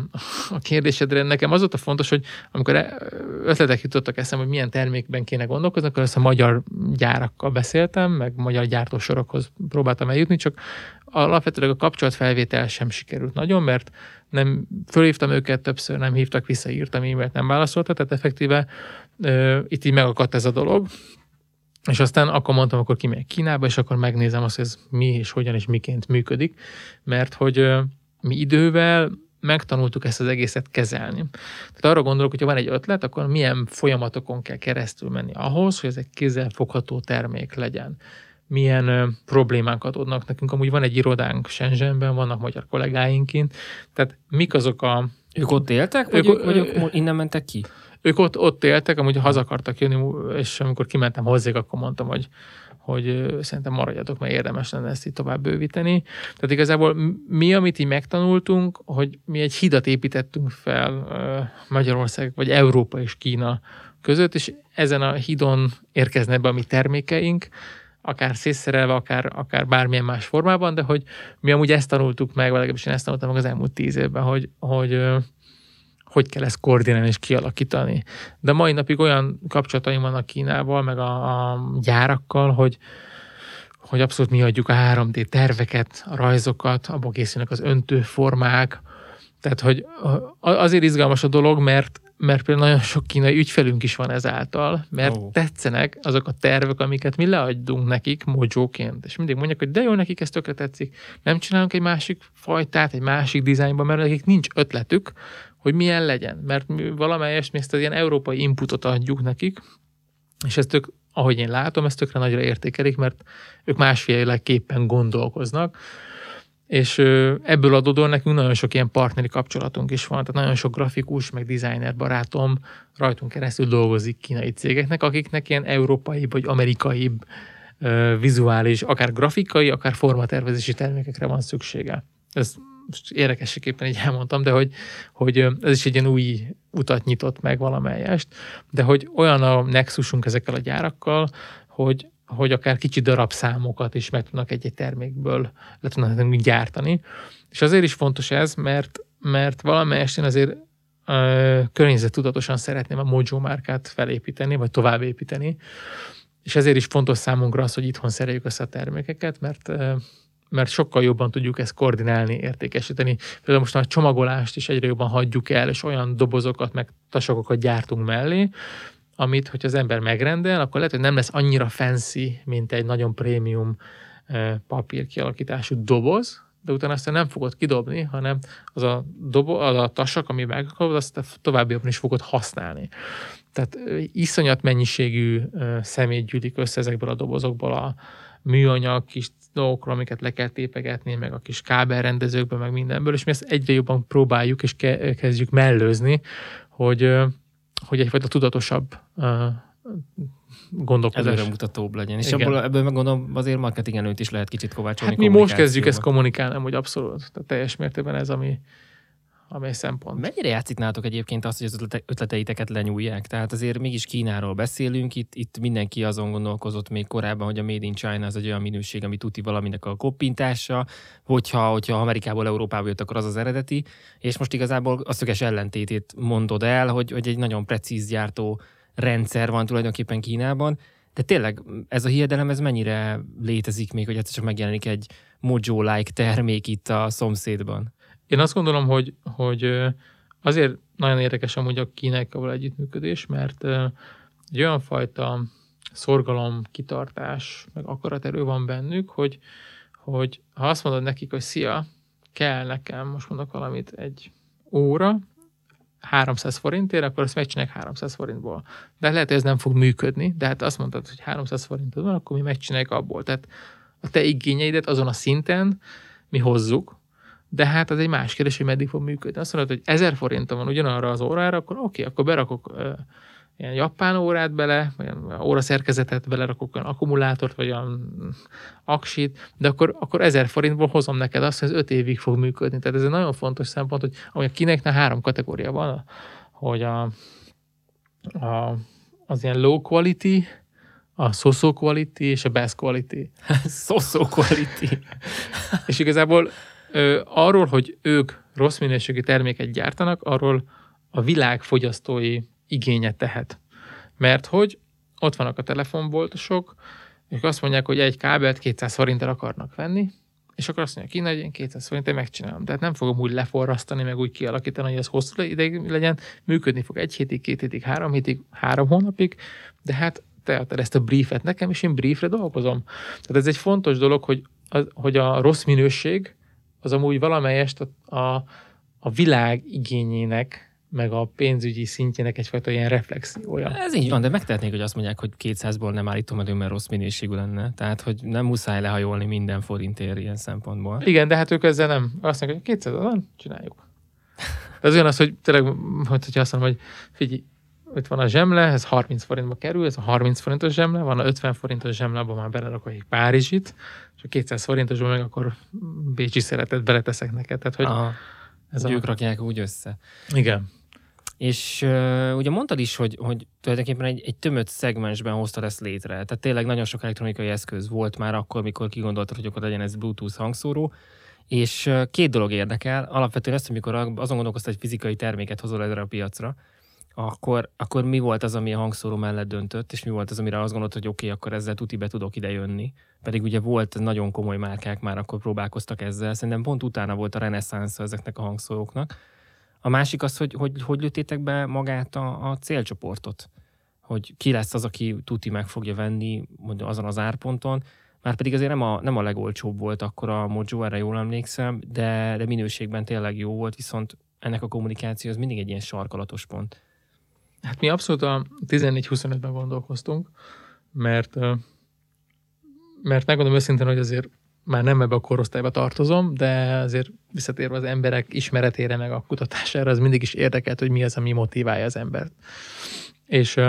Speaker 2: a kérdésedre, nekem az volt a fontos, hogy amikor e, ötletek jutottak eszembe, hogy milyen termékben kéne gondolkozni, akkor ezt a magyar gyárakkal beszéltem, meg magyar gyártósorokhoz próbáltam eljutni, csak alapvetően a kapcsolatfelvétel sem sikerült nagyon, mert nem fölhívtam őket többször, nem hívtak vissza, írtam e-mailt, nem válaszoltak, tehát effektíve ö, itt így megakadt ez a dolog. És aztán akkor mondtam, akkor kimegyek Kínába, és akkor megnézem azt, hogy ez mi és hogyan és miként működik, mert hogy mi idővel megtanultuk ezt az egészet kezelni. Tehát arra gondolok, hogy ha van egy ötlet, akkor milyen folyamatokon kell keresztül menni ahhoz, hogy ez egy kézzelfogható termék legyen. Milyen ö, problémák adódnak nekünk. Amúgy van egy irodánk Shenzhenben, vannak magyar kollégáink kint. Tehát mik azok a...
Speaker 1: Ők ott éltek, vagy, ők, vagy ők innen mentek ki?
Speaker 2: Ők ott, ott éltek, amúgy haza akartak jönni, és amikor kimentem hozzá, akkor mondtam, hogy hogy szerintem maradjatok, mert érdemes lenne ezt itt tovább bővíteni. Tehát igazából mi, amit így megtanultunk, hogy mi egy hidat építettünk fel Magyarország, vagy Európa és Kína között, és ezen a hidon érkeznek be a mi termékeink, akár szétszerelve, akár, akár bármilyen más formában, de hogy mi amúgy ezt tanultuk meg, vagy legalábbis én ezt tanultam meg az elmúlt tíz évben, hogy, hogy hogy kell ezt koordinálni és kialakítani. De mai napig olyan kapcsolataim vannak Kínával, meg a, a gyárakkal, hogy, hogy abszolút mi adjuk a 3D terveket, a rajzokat, abból készülnek az öntőformák, tehát, hogy azért izgalmas a dolog, mert, mert például nagyon sok kínai ügyfelünk is van ezáltal, mert oh. tetszenek azok a tervek, amiket mi leadunk nekik mojóként. És mindig mondják, hogy de jó, nekik ez tökre tetszik. Nem csinálunk egy másik fajtát, egy másik dizájnban, mert nekik nincs ötletük, hogy milyen legyen. Mert mi valamelyest mi ezt az ilyen európai inputot adjuk nekik, és ezt ők, ahogy én látom, ezt tökre nagyra értékelik, mert ők másféleképpen gondolkoznak, és ebből adódóan nekünk nagyon sok ilyen partneri kapcsolatunk is van, tehát nagyon sok grafikus, meg designer barátom rajtunk keresztül dolgozik kínai cégeknek, akiknek ilyen európai vagy amerikai vizuális, akár grafikai, akár formatervezési termékekre van szüksége. Ez most érdekességképpen így elmondtam, de hogy, hogy ez is egy ilyen új utat nyitott meg valamelyest, de hogy olyan a nexusunk ezekkel a gyárakkal, hogy, hogy akár kicsi darabszámokat is meg tudnak egy-egy termékből le tudnak gyártani. És azért is fontos ez, mert, mert valamelyest én azért tudatosan szeretném a Mojo márkát felépíteni, vagy továbbépíteni. És ezért is fontos számunkra az, hogy itthon szereljük össze a termékeket, mert mert sokkal jobban tudjuk ezt koordinálni, értékesíteni. Például most a csomagolást is egyre jobban hagyjuk el, és olyan dobozokat, meg tasakokat gyártunk mellé, amit, hogy az ember megrendel, akkor lehet, hogy nem lesz annyira fancy, mint egy nagyon prémium papír kialakítású doboz, de utána aztán nem fogod kidobni, hanem az a, dobo, az a tasak, ami megkapod, azt továbbiakban is fogod használni. Tehát iszonyat mennyiségű szemét gyűlik össze ezekből a dobozokból a műanyag kis dolgokról, amiket le kell tépegetni, meg a kis kábelrendezőkből, meg mindenből, és mi ezt egyre jobban próbáljuk és kezdjük mellőzni, hogy, hogy egyfajta tudatosabb gondolkodás.
Speaker 1: Előre mutatóbb legyen. És abból, ebből meg gondolom azért marketing előtt is lehet kicsit kovácsolni.
Speaker 2: Hát mi most kezdjük ezt kommunikálni, hogy abszolút. Tehát teljes mértékben ez, ami, amely szempont.
Speaker 1: Mennyire játszik nálatok egyébként azt, hogy az ötleteiteket lenyúlják? Tehát azért mégis Kínáról beszélünk, itt, itt mindenki azon gondolkozott még korábban, hogy a Made in China az egy olyan minőség, ami tuti valaminek a koppintása, hogyha, hogyha Amerikából Európába jött, akkor az az eredeti, és most igazából a szöges ellentétét mondod el, hogy, hogy egy nagyon precíz gyártó rendszer van tulajdonképpen Kínában, de tényleg ez a hiedelem, ez mennyire létezik még, hogy egyszer csak megjelenik egy Mojo-like termék itt a szomszédban?
Speaker 2: Én azt gondolom, hogy, hogy azért nagyon érdekes amúgy a Kínával együttműködés, mert egy olyan fajta szorgalom, kitartás, meg akaraterő van bennük, hogy, hogy ha azt mondod nekik, hogy szia, kell nekem, most mondok valamit, egy óra, 300 forintért, akkor azt megcsinálják 300 forintból. De lehet, hogy ez nem fog működni, de hát azt mondtad, hogy 300 forintod van, akkor mi megcsináljuk abból. Tehát a te igényeidet azon a szinten mi hozzuk, de hát az egy más kérdés, hogy meddig fog működni. Azt mondod, hogy 1000 forintom van ugyanarra az órára, akkor oké, okay, akkor berakok uh, ilyen japán órát bele, vagy óraszerkezetet belerakok olyan akkumulátort, vagy olyan aksit, de akkor, akkor 1000 forintból hozom neked azt, hogy ez 5 évig fog működni. Tehát ez egy nagyon fontos szempont, hogy ami a kineknek három kategória van, hogy a, a, az ilyen low quality, a so quality és a best quality. [LAUGHS]
Speaker 1: so quality.
Speaker 2: és igazából arról, hogy ők rossz minőségű terméket gyártanak, arról a világ fogyasztói igénye tehet. Mert hogy ott vannak a telefonboltosok, és azt mondják, hogy egy kábelt 200 forinttal akarnak venni, és akkor azt mondja, hogy én 200 forintért megcsinálom. Tehát nem fogom úgy leforrasztani, meg úgy kialakítani, hogy ez hosszú ideig legyen, működni fog egy hétig, két hétig, három hétig, három hónapig, de hát te adtad ezt a briefet nekem, és én briefre dolgozom. Tehát ez egy fontos dolog, hogy, a, hogy a rossz minőség az amúgy valamelyest a, a, a világ igényének meg a pénzügyi szintjének egyfajta ilyen reflexiója.
Speaker 1: Ez így van, de megtehetnék, hogy azt mondják, hogy 200-ból nem állítom elő, mert rossz minőségű lenne. Tehát, hogy nem muszáj lehajolni minden forintért ilyen szempontból.
Speaker 2: Igen, de hát ők ezzel nem. Azt mondják, hogy 200 van, csináljuk. Ez olyan az, hogy tényleg, hogy azt mondom, hogy figyelj, itt van a zsemle, ez 30 forintba kerül, ez a 30 forintos zsemle, van a 50 forintos zsemle, abban már belerakok egy Párizsit, és a 200 forintosban meg akkor Bécsi szeretet beleteszek neked. Tehát, hogy
Speaker 1: Aha. ez ők a... rakják úgy össze.
Speaker 2: Igen.
Speaker 1: És uh, ugye mondtad is, hogy, hogy tulajdonképpen egy, egy tömött szegmensben hoztad ezt létre. Tehát tényleg nagyon sok elektronikai eszköz volt már akkor, mikor kigondoltad, hogy akkor legyen ez Bluetooth hangszóró. És uh, két dolog érdekel. Alapvetően ezt, amikor azon gondolkoztad, hogy fizikai terméket hozol erre a piacra, akkor, akkor mi volt az, ami a hangszóró mellett döntött, és mi volt az, amire azt gondolt, hogy oké, okay, akkor ezzel tuti be tudok ide. Pedig ugye volt nagyon komoly márkák már, akkor próbálkoztak ezzel. Szerintem pont utána volt a reneszánsz ezeknek a hangszóróknak. A másik az, hogy hogy, hogy lőttétek be magát a, a célcsoportot. Hogy ki lesz az, aki tuti meg fogja venni mondjuk azon az árponton. Már pedig azért nem a, nem a legolcsóbb volt akkor a Mojo, erre jól emlékszem, de, de minőségben tényleg jó volt, viszont ennek a kommunikáció az mindig egy ilyen sarkalatos pont.
Speaker 2: Hát mi abszolút a 14-25-ben gondolkoztunk, mert, mert megmondom őszintén, hogy azért már nem ebbe a korosztályba tartozom, de azért visszatérve az emberek ismeretére, meg a kutatására, az mindig is érdekelt, hogy mi az, ami motiválja az embert. És,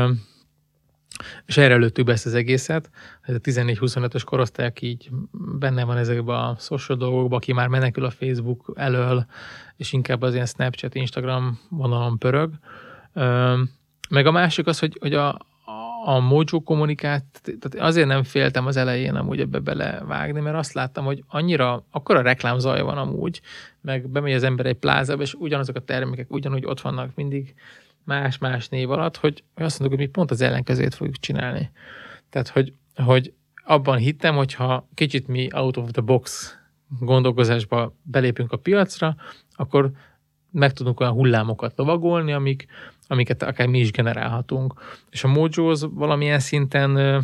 Speaker 2: és erre lőttük be ezt az egészet, ez a 14-25-ös korosztály, aki így benne van ezekben a social dolgokban, aki már menekül a Facebook elől, és inkább az ilyen Snapchat, Instagram vonalon pörög. Meg a másik az, hogy, hogy a, a Mojo kommunikát, tehát azért nem féltem az elején amúgy ebbe belevágni, mert azt láttam, hogy annyira, akkor a reklámzaj van amúgy, meg bemegy az ember egy plázába, és ugyanazok a termékek ugyanúgy ott vannak mindig más-más név alatt, hogy azt mondjuk, hogy mi pont az ellenkezőjét fogjuk csinálni. Tehát, hogy, hogy abban hittem, hogyha kicsit mi out of the box gondolkozásba belépünk a piacra, akkor meg tudunk olyan hullámokat lovagolni, amik, amiket akár mi is generálhatunk. És a Mojo az valamilyen szinten,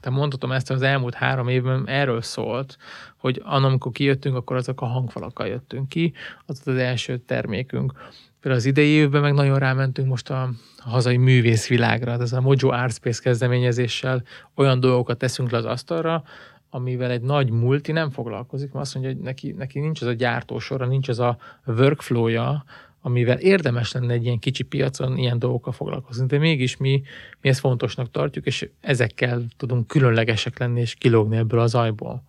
Speaker 2: te mondhatom ezt, az elmúlt három évben erről szólt, hogy annak, amikor kijöttünk, akkor azok a hangfalakkal jöttünk ki, az az első termékünk. Például az idei évben meg nagyon rámentünk most a, a hazai művészvilágra, ez a Mojo Art Space kezdeményezéssel olyan dolgokat teszünk le az asztalra, amivel egy nagy multi nem foglalkozik, mert azt mondja, hogy neki, neki nincs az a gyártósora, nincs az a workflow-ja, amivel érdemes lenne egy ilyen kicsi piacon ilyen dolgokkal foglalkozni. De mégis mi, mi ezt fontosnak tartjuk, és ezekkel tudunk különlegesek lenni és kilógni ebből az ajból.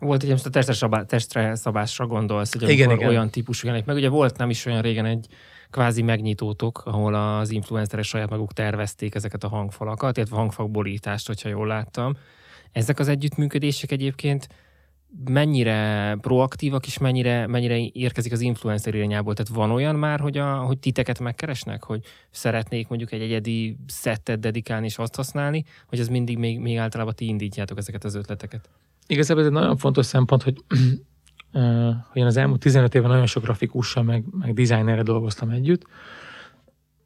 Speaker 1: Volt ugye most a testre, szabá, testre szabásra gondolsz, hogy igen, igen. olyan típusú jelenik meg. Ugye volt nem is olyan régen egy kvázi megnyitótok, ahol az influencerek saját maguk tervezték ezeket a hangfalakat, illetve hangfakborítást, hogyha jól láttam. Ezek az együttműködések egyébként mennyire proaktívak, és mennyire, mennyire érkezik az influencer irányából? Tehát van olyan már, hogy, a, hogy titeket megkeresnek, hogy szeretnék mondjuk egy egyedi szettet dedikálni és azt használni, hogy ez mindig még, még általában ti indítjátok ezeket az ötleteket?
Speaker 2: Igazából ez egy nagyon fontos szempont, hogy, [CLEARS THROAT] hogy én az elmúlt 15 évben nagyon sok grafikussal, meg, meg dizájnerre dolgoztam együtt,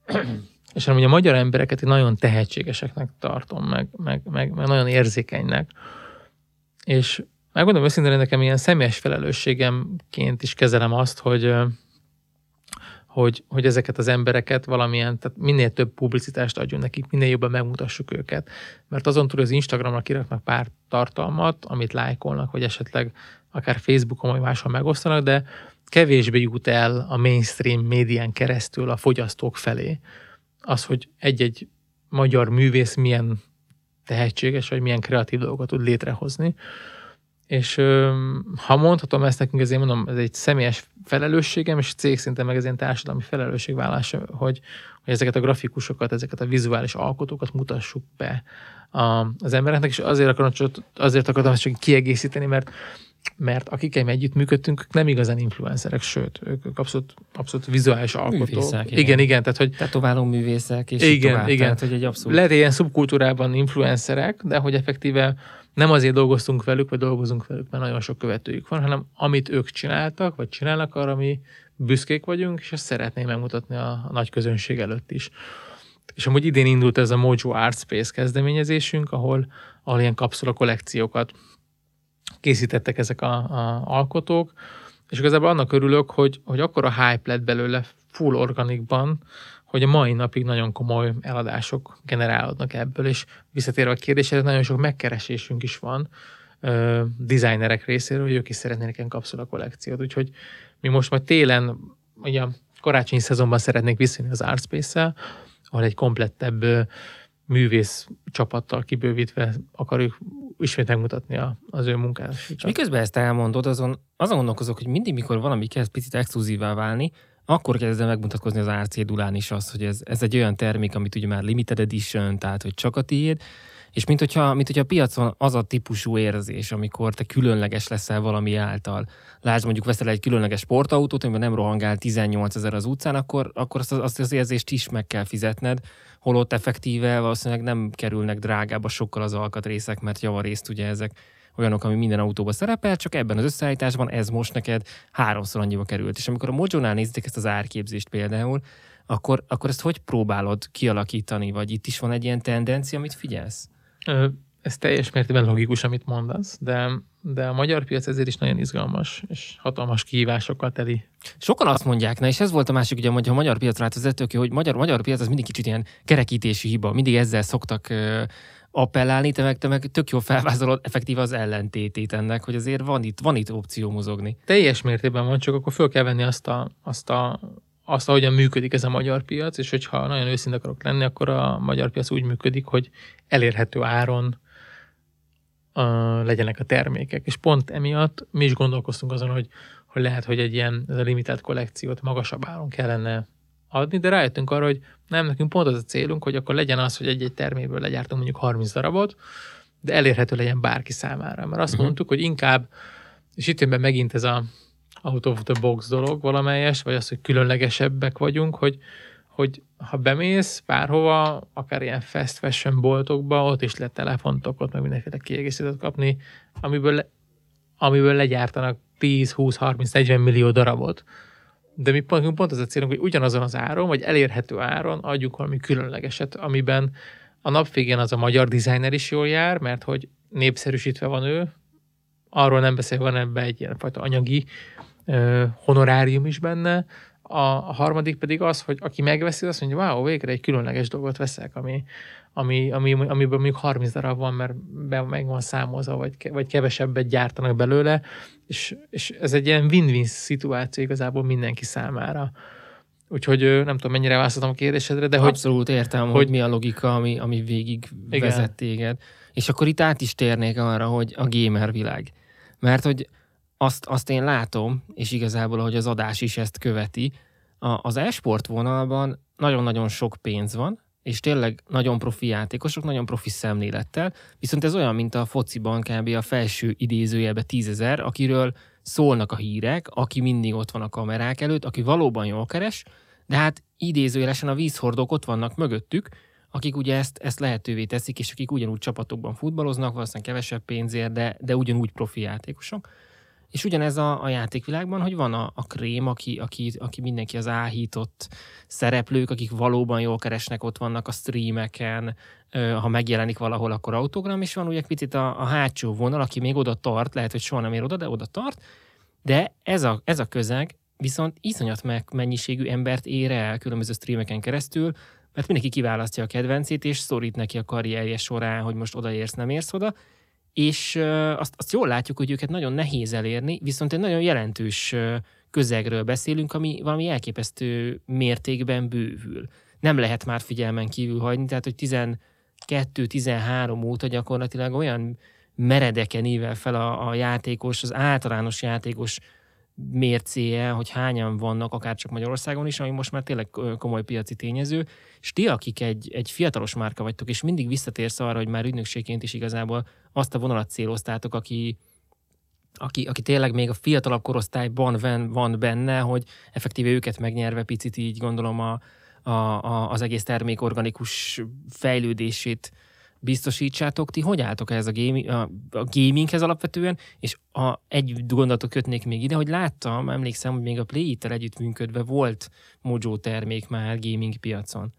Speaker 2: [CLEARS THROAT] és amúgy a magyar embereket én nagyon tehetségeseknek tartom, meg, meg, meg, meg nagyon érzékenynek. És megmondom őszintén, nekem ilyen személyes felelősségemként is kezelem azt, hogy, hogy, hogy ezeket az embereket valamilyen, tehát minél több publicitást adjunk nekik, minél jobban megmutassuk őket. Mert azon túl az Instagramra kiraknak pár tartalmat, amit lájkolnak, vagy esetleg akár Facebookon vagy máshol megosztanak, de kevésbé jut el a mainstream médián keresztül a fogyasztók felé. Az, hogy egy-egy magyar művész milyen tehetséges, vagy milyen kreatív dolgokat tud létrehozni. És ha mondhatom ezt nekünk, ezért mondom, ez egy személyes felelősségem, és cég szinten meg ez egy társadalmi felelősségvállás, hogy, hogy ezeket a grafikusokat, ezeket a vizuális alkotókat mutassuk be az embereknek, és azért akarom, azért akartam ezt csak kiegészíteni, mert mert akikkel együtt működtünk, nem igazán influencerek, sőt, ők abszolút, abszolút vizuális alkotók. Művészek, igen. igen, igen, tehát hogy...
Speaker 1: Tetováló művészek, és
Speaker 2: igen,
Speaker 1: tovább,
Speaker 2: igen. Tehát,
Speaker 1: hogy egy abszolút...
Speaker 2: Lehet ilyen szubkultúrában influencerek, de hogy effektíve nem azért dolgoztunk velük, vagy dolgozunk velük, mert nagyon sok követőjük van, hanem amit ők csináltak, vagy csinálnak, arra mi büszkék vagyunk, és ezt szeretném megmutatni a, a nagy közönség előtt is. És amúgy idén indult ez a Mojo Art Space kezdeményezésünk, ahol, ahol ilyen kapszula kollekciókat készítettek ezek a, a alkotók, és igazából annak örülök, hogy, hogy akkor a hype lett belőle full organikban, hogy a mai napig nagyon komoly eladások generálódnak ebből, és visszatérve a kérdésre, nagyon sok megkeresésünk is van ö, designerek részéről, hogy ők is szeretnének ilyen kapszula kollekciót. Úgyhogy mi most majd télen, ugye a karácsonyi szezonban szeretnék visszajönni az Artspace-szel, ahol egy komplettebb művész csapattal kibővítve akarjuk ismét megmutatni a, az ő munkát.
Speaker 1: És miközben ezt elmondod, azon, azon gondolkozok, hogy mindig, mikor valami kezd picit exkluzívá válni, akkor kezd el megmutatkozni az árcédulán is az, hogy ez, ez egy olyan termék, amit ugye már limited edition, tehát hogy csak a tiéd, és mint hogyha, mint hogyha a piacon az a típusú érzés, amikor te különleges leszel valami által. Lásd, mondjuk veszel egy különleges sportautót, amiben nem rohangál 18 ezer az utcán, akkor, akkor azt, azt az érzést is meg kell fizetned, holott effektíve valószínűleg nem kerülnek drágába sokkal az alkatrészek, mert javarészt ugye ezek olyanok, ami minden autóban szerepel, csak ebben az összeállításban ez most neked háromszor annyiba került. És amikor a Mojo-nál nézitek ezt az árképzést például, akkor, akkor ezt hogy próbálod kialakítani, vagy itt is van egy ilyen tendencia, amit figyelsz?
Speaker 2: Ez teljes mértékben logikus, amit mondasz, de, de a magyar piac ezért is nagyon izgalmas, és hatalmas kihívásokkal teli.
Speaker 1: Sokan azt mondják, na és ez volt a másik, ugye, hogy a magyar piacra az hogy magyar, magyar piac az mindig kicsit ilyen kerekítési hiba, mindig ezzel szoktak appellálni, te meg, te meg tök jól felvázolod effektív az ellentétét ennek, hogy azért van itt, van itt opció mozogni.
Speaker 2: Teljes mértékben van, csak akkor föl kell venni azt a, azt a azt, ahogyan működik ez a magyar piac, és hogyha nagyon őszinte akarok lenni, akkor a magyar piac úgy működik, hogy elérhető áron uh, legyenek a termékek. És pont emiatt mi is gondolkoztunk azon, hogy, hogy lehet, hogy egy ilyen ez a limitált kollekciót magasabb áron kellene adni, de rájöttünk arra, hogy nem, nekünk pont az a célunk, hogy akkor legyen az, hogy egy-egy terméből legyártunk mondjuk 30 darabot, de elérhető legyen bárki számára. Mert azt uh-huh. mondtuk, hogy inkább, és itt jön be megint ez a out of the box dolog valamelyes, vagy az, hogy különlegesebbek vagyunk, hogy, hogy ha bemész bárhova, akár ilyen fast fashion boltokba, ott is lehet telefontokot, meg mindenféle kiegészítőt kapni, amiből, amiből legyártanak 10, 20, 30, 40 millió darabot. De mi pont, pont az a célunk, hogy ugyanazon az áron, vagy elérhető áron adjuk valami különlegeset, amiben a nap végén az a magyar designer is jól jár, mert hogy népszerűsítve van ő, arról nem beszél, van ebbe egy ilyenfajta anyagi ö, honorárium is benne, a, a harmadik pedig az, hogy aki megveszi, azt mondja, wow, végre egy különleges dolgot veszek, ami, ami, ami, amiből mondjuk 30 darab van, mert be, meg van számolva, vagy, vagy kevesebbet gyártanak belőle, és, és ez egy ilyen win-win szituáció igazából mindenki számára. Úgyhogy nem tudom, mennyire válaszoltam a kérdésedre, de
Speaker 1: hogy... Abszolút értem, hogy, hogy mi a logika, ami, ami végig igen. vezet téged. És akkor itt át is térnék arra, hogy a gamer világ. Mert hogy azt, azt én látom, és igazából, hogy az adás is ezt követi, a, az e-sport vonalban nagyon-nagyon sok pénz van, és tényleg nagyon profi játékosok, nagyon profi szemlélettel, viszont ez olyan, mint a fociban kb. a felső idézőjelbe tízezer, akiről szólnak a hírek, aki mindig ott van a kamerák előtt, aki valóban jól keres, de hát idézőjelesen a vízhordók ott vannak mögöttük, akik ugye ezt, ezt lehetővé teszik, és akik ugyanúgy csapatokban futballoznak, valószínűleg kevesebb pénzért, de, de ugyanúgy profi játékosok. És ugyanez a, a játékvilágban, hogy van a, a krém, aki, aki, aki mindenki az áhított szereplők, akik valóban jól keresnek, ott vannak a streameken, ha megjelenik valahol, akkor autogram, és van ugye picit a, a hátsó vonal, aki még oda tart, lehet, hogy soha nem ér oda, de oda tart, de ez a, ez a közeg viszont iszonyat meg mennyiségű embert ér el különböző streameken keresztül, mert mindenki kiválasztja a kedvencét, és szorít neki a karrierje során, hogy most odaérsz, nem érsz oda, és azt, azt jól látjuk, hogy őket nagyon nehéz elérni, viszont egy nagyon jelentős közegről beszélünk, ami valami elképesztő mértékben bővül. Nem lehet már figyelmen kívül hagyni, tehát hogy 12-13 óta gyakorlatilag olyan meredeken ível fel a, a játékos, az általános játékos mércéje, hogy hányan vannak, akár csak Magyarországon is, ami most már tényleg komoly piaci tényező, és ti, akik egy, egy fiatalos márka vagytok, és mindig visszatérsz arra, hogy már ügynökségként is igazából azt a vonalat céloztátok, aki, aki, aki tényleg még a fiatalabb korosztályban van, van benne, hogy effektíve őket megnyerve picit így gondolom a, a, a, az egész termék organikus fejlődését biztosítsátok, ti hogy álltok ez a, gaming, a, a gaminghez alapvetően, és a, egy gondolatot kötnék még ide, hogy láttam, emlékszem, hogy még a play együtt együttműködve volt Mojo termék már gaming piacon.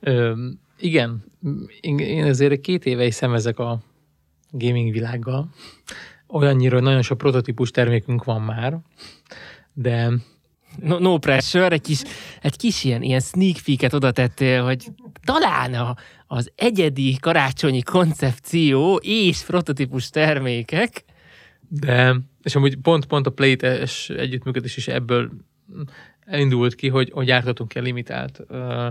Speaker 2: Ö, igen, én azért két éve is szemezek a gaming világgal. Olyannyira, hogy nagyon sok prototípus termékünk van már, de
Speaker 1: no, no pressure, egy kis, egy kis ilyen, ilyen sneak peek-et oda tettél, hogy talán a, az egyedi karácsonyi koncepció és prototípus termékek.
Speaker 2: De, és amúgy pont, pont a Play-es együttműködés is ebből elindult ki, hogy, hogy gyártottunk el limitált ö,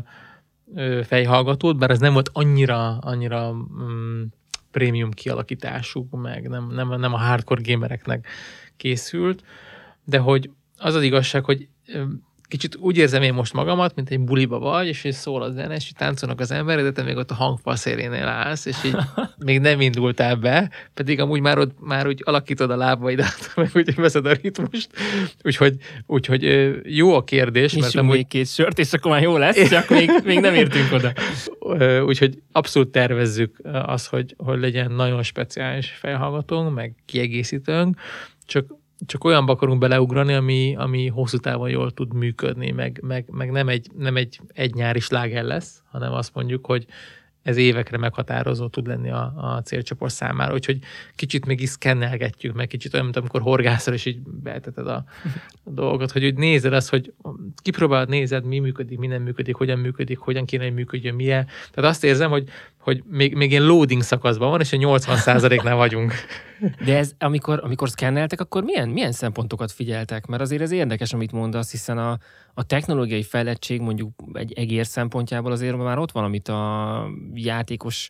Speaker 2: ö, fejhallgatót, bár ez nem volt annyira, annyira um, prémium kialakítású, meg nem, nem, nem a hardcore gamereknek készült, de hogy az az igazság, hogy kicsit úgy érzem én most magamat, mint egy buliba vagy, és és szól a zene, és táncolnak az emberek, de te még ott a hangfal szélénél állsz, és így [LAUGHS] még nem indultál be, pedig amúgy már, ott, már úgy alakítod a lábaidat, [LAUGHS] meg úgy veszed a ritmust. Úgyhogy, úgyhogy jó a kérdés.
Speaker 1: mert amúgy... még két sört, és akkor már jó lesz, [LAUGHS] csak még, még nem értünk oda.
Speaker 2: Úgyhogy abszolút tervezzük az, hogy, hogy legyen nagyon speciális felhallgatónk, meg kiegészítőnk, csak csak olyanba akarunk beleugrani, ami, ami hosszú távon jól tud működni, meg, meg, meg nem, egy, nem egy, egy nyári sláger lesz, hanem azt mondjuk, hogy ez évekre meghatározó tud lenni a, a célcsoport számára, úgyhogy kicsit még is szkennelgetjük, meg kicsit olyan, mint amikor horgászol, és így beteted a, a [LAUGHS] dolgot, hogy úgy nézed azt, hogy kipróbálod, nézed, mi működik, mi nem működik, hogyan működik, hogyan kéne, hogy működjön, milyen. Tehát azt érzem, hogy, hogy még, még ilyen loading szakaszban van, és a 80%-nál vagyunk.
Speaker 1: De ez, amikor, amikor szkenneltek, akkor milyen, milyen szempontokat figyeltek? Mert azért ez érdekes, amit mondasz, hiszen a, a technológiai fejlettség mondjuk egy egér szempontjából azért már ott van, amit a játékos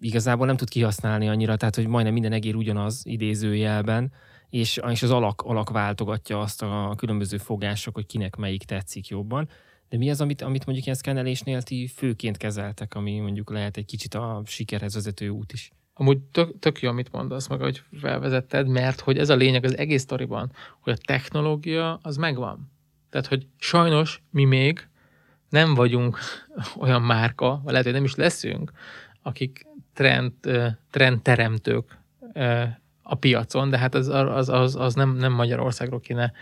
Speaker 1: igazából nem tud kihasználni annyira, tehát hogy majdnem minden egér ugyanaz idézőjelben, és, és az alak, alak váltogatja azt a különböző fogások, hogy kinek melyik tetszik jobban. De mi az, amit, amit mondjuk ilyen szkennelésnél ti főként kezeltek, ami mondjuk lehet egy kicsit a sikerhez vezető út is?
Speaker 2: Amúgy tök, tök jó, amit mondasz meg, hogy felvezetted, mert hogy ez a lényeg az egész sztoriban, hogy a technológia az megvan. Tehát, hogy sajnos mi még nem vagyunk [LAUGHS] olyan márka, vagy lehet, hogy nem is leszünk, akik trend, trendteremtők a piacon, de hát az, az, az, az nem, nem Magyarországról kéne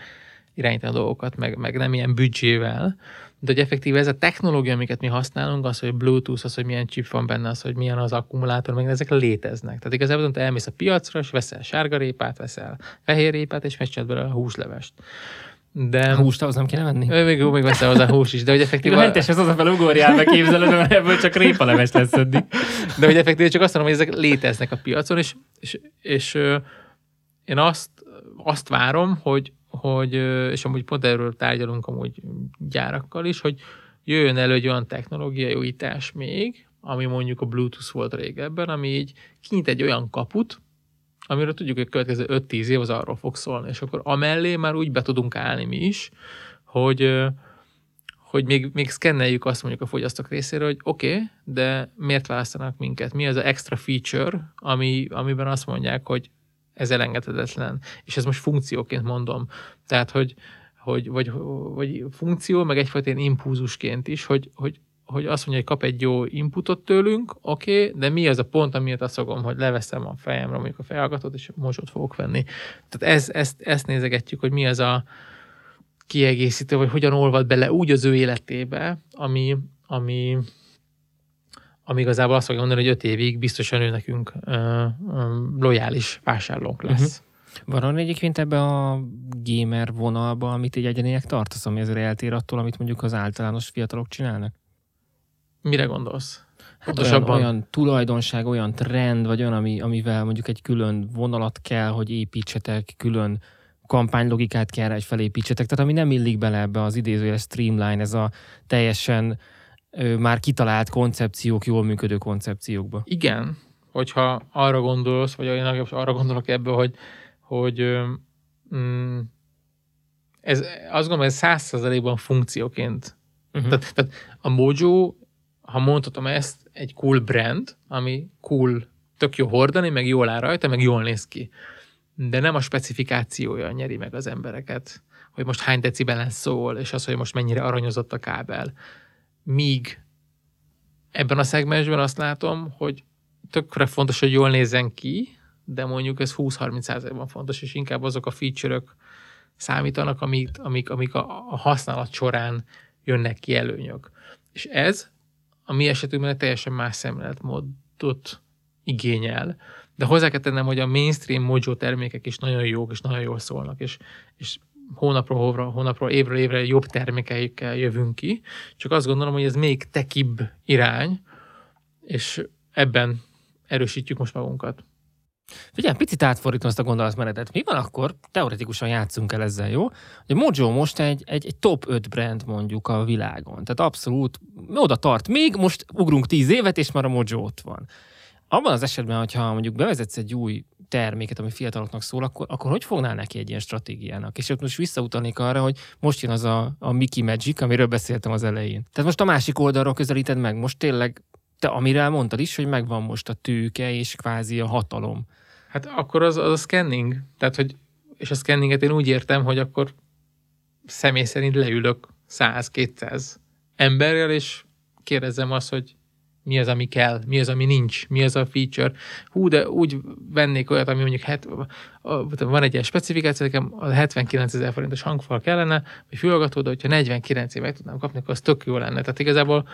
Speaker 2: irányítani a dolgokat, meg, meg nem ilyen büdzsével, de hogy effektíve ez a technológia, amiket mi használunk, az, hogy Bluetooth, az, hogy milyen chip van benne, az, hogy milyen az akkumulátor, meg ezek léteznek. Tehát igazából te elmész a piacra, és veszel sárgarépát, veszel fehérrépát, és megcsinálod belőle a húslevest.
Speaker 1: De... A húst ahhoz nem kéne venni?
Speaker 2: Még, még veszel hozzá hús is, de hogy effektíve... A
Speaker 1: mentes, ez az a fel ugorjál, meg képzeled, mert ebből csak répaleves lesz eddig.
Speaker 2: De hogy effektíve csak azt mondom, hogy ezek léteznek a piacon, és, és, és, és én azt, azt várom, hogy, hogy, és amúgy pont erről tárgyalunk amúgy gyárakkal is, hogy jöjjön elő egy olyan technológiai újítás még, ami mondjuk a Bluetooth volt régebben, ami így kinyit egy olyan kaput, amiről tudjuk, hogy a következő 5-10 év az arról fog szólni, és akkor amellé már úgy be tudunk állni mi is, hogy, hogy még, még szkenneljük azt mondjuk a fogyasztók részéről, hogy oké, okay, de miért választanak minket? Mi az a extra feature, ami, amiben azt mondják, hogy ez elengedhetetlen. És ez most funkcióként mondom. Tehát, hogy, hogy vagy, vagy funkció, meg egyfajta ilyen impulzusként is, hogy, hogy, hogy azt mondja, hogy kap egy jó inputot tőlünk, oké, okay, de mi az a pont, amiért azt fogom, hogy leveszem a fejemre mondjuk a fejhallgatót, és mosót fogok venni. Tehát ez, ezt, ezt nézegetjük, hogy mi az a kiegészítő, vagy hogyan olvad bele úgy az ő életébe, ami, ami, ami igazából azt fogja mondani, hogy öt évig biztosan ő nekünk ö, ö, lojális vásárlónk lesz.
Speaker 1: Uh-huh. Van egyébként ebbe a gamer vonalba, amit egy egyenének tartasz, ami ezért eltér attól, amit mondjuk az általános fiatalok csinálnak?
Speaker 2: Mire gondolsz?
Speaker 1: Hát olyan, olyan tulajdonság, olyan trend, vagy olyan, ami, amivel mondjuk egy külön vonalat kell, hogy építsetek, külön kampánylogikát kell egy felépítsetek, tehát ami nem illik bele ebbe az idézőjeles streamline, ez a teljesen már kitalált koncepciók, jól működő koncepciókba.
Speaker 2: Igen, hogyha arra gondolsz, vagy én arra gondolok ebből, hogy, hogy mm, ez, azt gondolom, ez százszerzalékban funkcióként. Uh-huh. Tehát, tehát a Mojo ha mondhatom ezt, egy cool brand, ami cool, tök jó hordani, meg jól áll rajta, meg jól néz ki. De nem a specifikációja nyeri meg az embereket, hogy most hány decibelen szól, és az, hogy most mennyire aranyozott a kábel. Míg ebben a szegmensben azt látom, hogy tökre fontos, hogy jól nézzen ki, de mondjuk ez 20-30%-ban fontos, és inkább azok a feature-ök számítanak, amik, amik, amik a, a használat során jönnek ki előnyök. És ez a mi esetünkben egy teljesen más szemléletmódot igényel. De hozzá kell tennem, hogy a mainstream Mojo termékek is nagyon jók, és nagyon jól szólnak, és, és hónapról, hónapról, hónapról, évről évre jobb termékeikkel jövünk ki. Csak azt gondolom, hogy ez még tekibb irány, és ebben erősítjük most magunkat.
Speaker 1: Figyelj, picit átfordítom ezt a gondolatmenetet. Mi van akkor, teoretikusan játszunk el ezzel, jó? Hogy Mojo most egy, egy, egy top 5 brand mondjuk a világon. Tehát abszolút oda tart. Még most ugrunk 10 évet, és már a Mojo ott van. Abban az esetben, hogyha mondjuk bevezetsz egy új terméket, ami fiataloknak szól, akkor, akkor hogy fognál neki egy ilyen stratégiának? És ott most visszautalnék arra, hogy most jön az a, a Mickey Magic, amiről beszéltem az elején. Tehát most a másik oldalról közelíted meg, most tényleg te amire mondtad is, hogy megvan most a tőke és kvázi a hatalom.
Speaker 2: Hát akkor az, az a scanning. Tehát, hogy, és a scanninget én úgy értem, hogy akkor személy szerint leülök 100-200 emberrel, és kérdezem azt, hogy mi az, ami kell, mi az, ami nincs, mi az a feature. Hú, de úgy vennék olyat, ami mondjuk het, van egy ilyen specifikáció, nekem a 79 ezer forintos hangfal kellene, vagy fülhallgató, de hogyha 49 meg tudnám kapni, akkor az tök jó lenne. Tehát igazából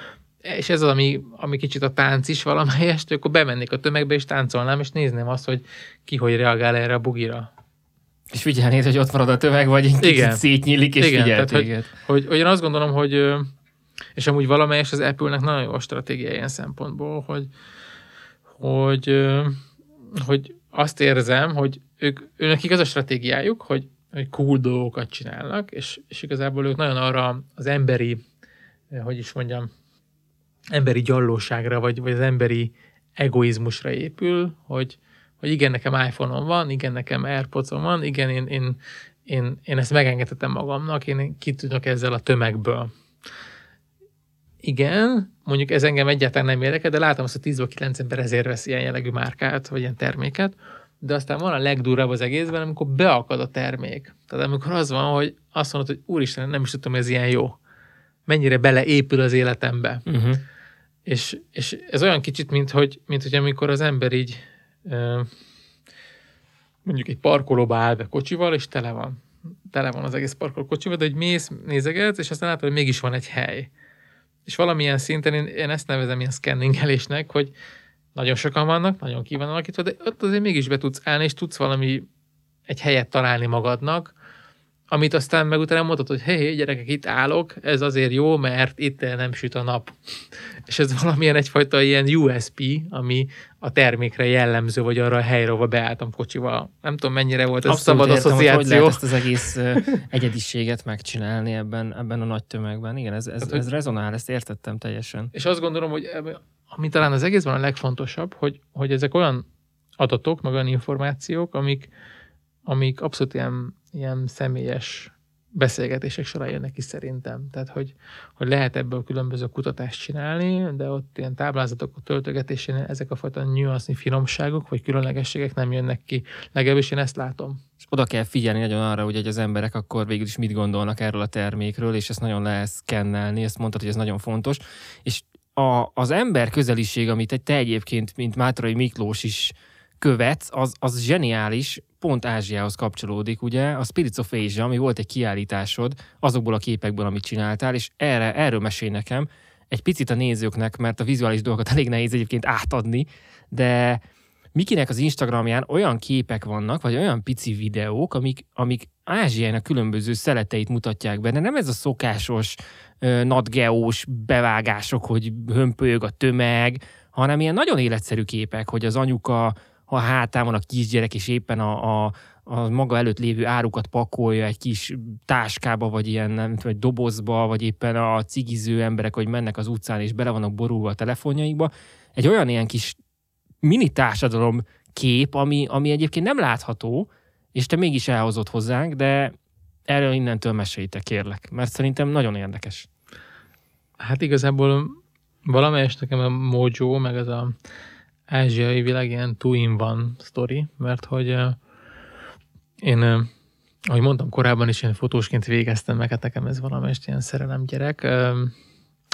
Speaker 2: és ez az, ami, ami kicsit a tánc is valamelyest, akkor bemennék a tömegbe, és táncolnám, és nézném azt, hogy ki hogy reagál erre a bugira.
Speaker 1: És figyelnéd, hogy ott marad a tömeg, vagy egy kicsit szétnyílik, és Igen, figyel tehát,
Speaker 2: hogy, hogy, hogy, én azt gondolom, hogy és amúgy valamelyest az Apple-nek nagyon jó a stratégia ilyen szempontból, hogy, hogy, hogy azt érzem, hogy ők, őnek igaz a stratégiájuk, hogy, hogy cool dolgokat csinálnak, és, és igazából ők nagyon arra az emberi, hogy is mondjam, emberi gyallóságra, vagy, vagy az emberi egoizmusra épül, hogy, hogy igen, nekem iPhone-om van, igen, nekem AirPods-om van, igen, én, én, én, én ezt megengedhetem magamnak, én ki tudok ezzel a tömegből. Igen, mondjuk ez engem egyáltalán nem érdekel, de látom azt, hogy 10 9 ember ezért vesz ilyen jellegű márkát, vagy ilyen terméket, de aztán van a legdurvább az egészben, amikor beakad a termék. Tehát amikor az van, hogy azt mondod, hogy úristen, nem is tudtam, hogy ez ilyen jó. Mennyire beleépül az életembe. Uh-huh. És, és ez olyan kicsit, mint hogy, mint hogy amikor az ember így mondjuk egy parkolóba áll be kocsival, és tele van. Tele van az egész parkoló kocsival, de egy mész, nézegetsz, és aztán látod, hogy mégis van egy hely. És valamilyen szinten én, én ezt nevezem ilyen scanningelésnek, hogy nagyon sokan vannak, nagyon ki van alakítva, de ott azért mégis be tudsz állni, és tudsz valami egy helyet találni magadnak, amit aztán meg utána mondod, hogy hé, hey, gyerekek, itt állok, ez azért jó, mert itt nem süt a nap. És ez valamilyen egyfajta ilyen USP, ami a termékre jellemző, vagy arra a helyre, ahol beálltam kocsival. Nem tudom, mennyire volt ez Abszolút szabad értem, asszociáció. Hogy, hogy lehet
Speaker 1: ezt az egész egyediséget megcsinálni ebben, ebben a nagy tömegben. Igen, ez, ez, hát, ez rezonál, ezt értettem teljesen.
Speaker 2: És azt gondolom, hogy ami talán az egészben a legfontosabb, hogy, hogy ezek olyan adatok, meg olyan információk, amik, amik abszolút ilyen, ilyen személyes beszélgetések során jönnek ki szerintem. Tehát, hogy, hogy lehet ebből különböző kutatást csinálni, de ott ilyen táblázatok töltögetésén ezek a fajta nüansznyi finomságok, vagy különlegességek nem jönnek ki. Legalábbis én ezt látom.
Speaker 1: És oda kell figyelni nagyon arra, hogy az emberek akkor végül is mit gondolnak erről a termékről, és ezt nagyon lehet szkennelni, ezt mondtad, hogy ez nagyon fontos. És a, az ember közeliség, amit te egyébként, mint Mátrai Miklós is követsz, az, az zseniális, pont Ázsiához kapcsolódik, ugye, a Spirits of Asia, ami volt egy kiállításod, azokból a képekből, amit csináltál, és erre, erről mesél nekem, egy picit a nézőknek, mert a vizuális dolgokat elég nehéz egyébként átadni, de Mikinek az Instagramján olyan képek vannak, vagy olyan pici videók, amik, amik Ázsiának különböző szeleteit mutatják be, de nem ez a szokásos nadgeós bevágások, hogy hömpölyög a tömeg, hanem ilyen nagyon életszerű képek, hogy az anyuka, ha hátán van a kisgyerek, és éppen a, a, a maga előtt lévő árukat pakolja egy kis táskába, vagy ilyen nem tudom, dobozba, vagy éppen a cigiző emberek, hogy mennek az utcán, és bele vannak borulva a telefonjaikba. Egy olyan ilyen kis mini társadalom kép, ami, ami egyébként nem látható, és te mégis elhozott hozzánk, de erről innentől meséljétek, kérlek, mert szerintem nagyon érdekes.
Speaker 2: Hát igazából valamelyest nekem a Mojo, meg ez a ázsiai világ ilyen two one sztori, mert hogy én, ahogy mondtam korábban is, én fotósként végeztem meg, hát nekem ez valamelyest ilyen szerelem gyerek.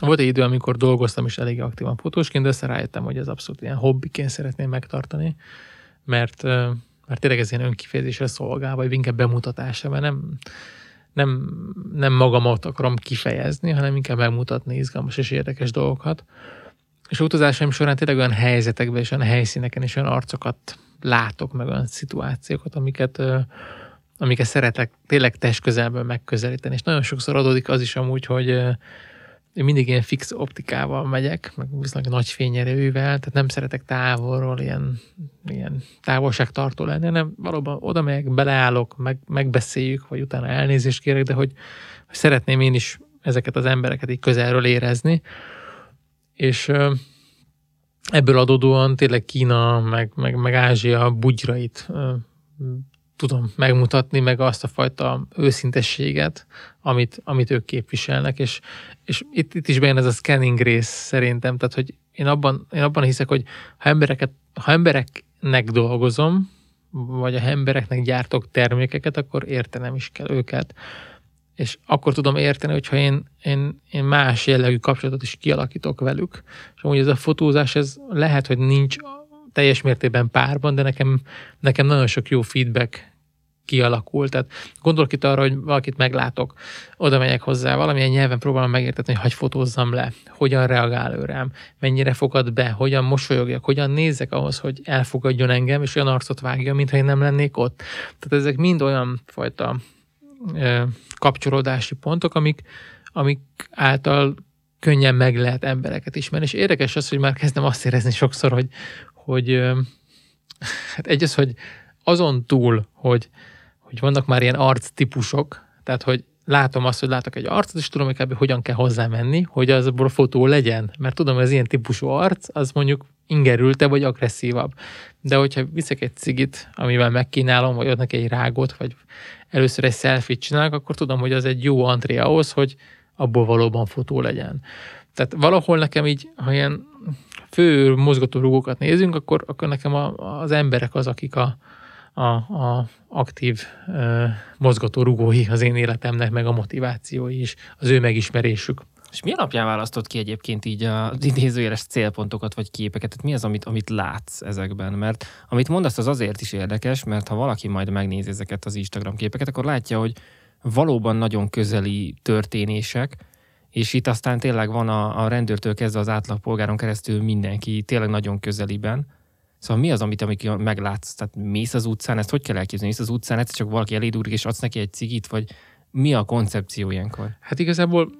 Speaker 2: Volt egy idő, amikor dolgoztam is elég aktívan fotósként, de össze rájöttem, hogy ez abszolút ilyen hobbiként szeretném megtartani, mert, mert tényleg ez ilyen önkifejezésre szolgál, vagy inkább bemutatásra, mert nem, nem, nem magamat akarom kifejezni, hanem inkább megmutatni izgalmas és érdekes dolgokat. És utazásaim során tényleg olyan helyzetekben és olyan helyszíneken és olyan arcokat látok, meg olyan szituációkat, amiket, amiket szeretek tényleg test közelből megközelíteni. És nagyon sokszor adódik az is amúgy, hogy én mindig ilyen fix optikával megyek, meg viszonylag nagy fényerővel, tehát nem szeretek távolról ilyen, ilyen távolságtartó lenni, hanem valóban oda megyek, beleállok, meg, megbeszéljük, vagy utána elnézést kérek, de hogy, hogy szeretném én is ezeket az embereket így közelről érezni. És ebből adódóan tényleg Kína, meg, meg, meg Ázsia bugyrait tudom megmutatni, meg azt a fajta őszintességet, amit, amit ők képviselnek, és, és itt, itt is bejön ez a scanning rész szerintem, tehát hogy én abban, én abban hiszek, hogy ha, embereket, ha embereknek dolgozom, vagy a embereknek gyártok termékeket, akkor értenem is kell őket. És akkor tudom érteni, hogyha én, én, én más jellegű kapcsolatot is kialakítok velük. És amúgy ez a fotózás, ez lehet, hogy nincs teljes mértékben párban, de nekem, nekem nagyon sok jó feedback kialakul. Tehát gondolok itt arra, hogy valakit meglátok, oda megyek hozzá, valamilyen nyelven próbálom megértetni, hogy hagy fotózzam le, hogyan reagál ő rám, mennyire fogad be, hogyan mosolyogjak, hogyan nézek ahhoz, hogy elfogadjon engem, és olyan arcot vágja, mintha én nem lennék ott. Tehát ezek mind olyan fajta kapcsolódási pontok, amik, amik által könnyen meg lehet embereket ismerni. És érdekes az, hogy már kezdem azt érezni sokszor, hogy, hogy hát egy az, hogy azon túl, hogy, hogy vannak már ilyen arc típusok, tehát hogy látom azt, hogy látok egy arcot, és tudom, hogy hogyan kell hozzá menni, hogy az a fotó legyen. Mert tudom, hogy az ilyen típusú arc, az mondjuk ingerülte vagy agresszívabb. De hogyha viszek egy cigit, amivel megkínálom, vagy adnak egy rágot, vagy először egy selfie csinálok, akkor tudom, hogy az egy jó antré ahhoz, hogy abból valóban fotó legyen. Tehát valahol nekem így, ha ilyen fő mozgatórugókat nézünk, akkor, akkor nekem a, az emberek az, akik a, a, a aktív uh, mozgatórugói az én életemnek, meg a motivációi is, az ő megismerésük.
Speaker 1: És mi alapján választott ki egyébként így az idézőjeles célpontokat vagy képeket? Tehát mi az, amit, amit látsz ezekben? Mert amit mondasz, az azért is érdekes, mert ha valaki majd megnézi ezeket az Instagram képeket, akkor látja, hogy valóban nagyon közeli történések, és itt aztán tényleg van a, a rendőrtől kezdve az átlagpolgáron keresztül mindenki tényleg nagyon közeliben. Szóval mi az, amit amikor meglátsz? Tehát mész az utcán, ezt hogy kell elképzelni? Mész az utcán, egyszer csak valaki elédúrik, és adsz neki egy cigit, vagy mi a koncepció ilyenkor?
Speaker 2: Hát igazából...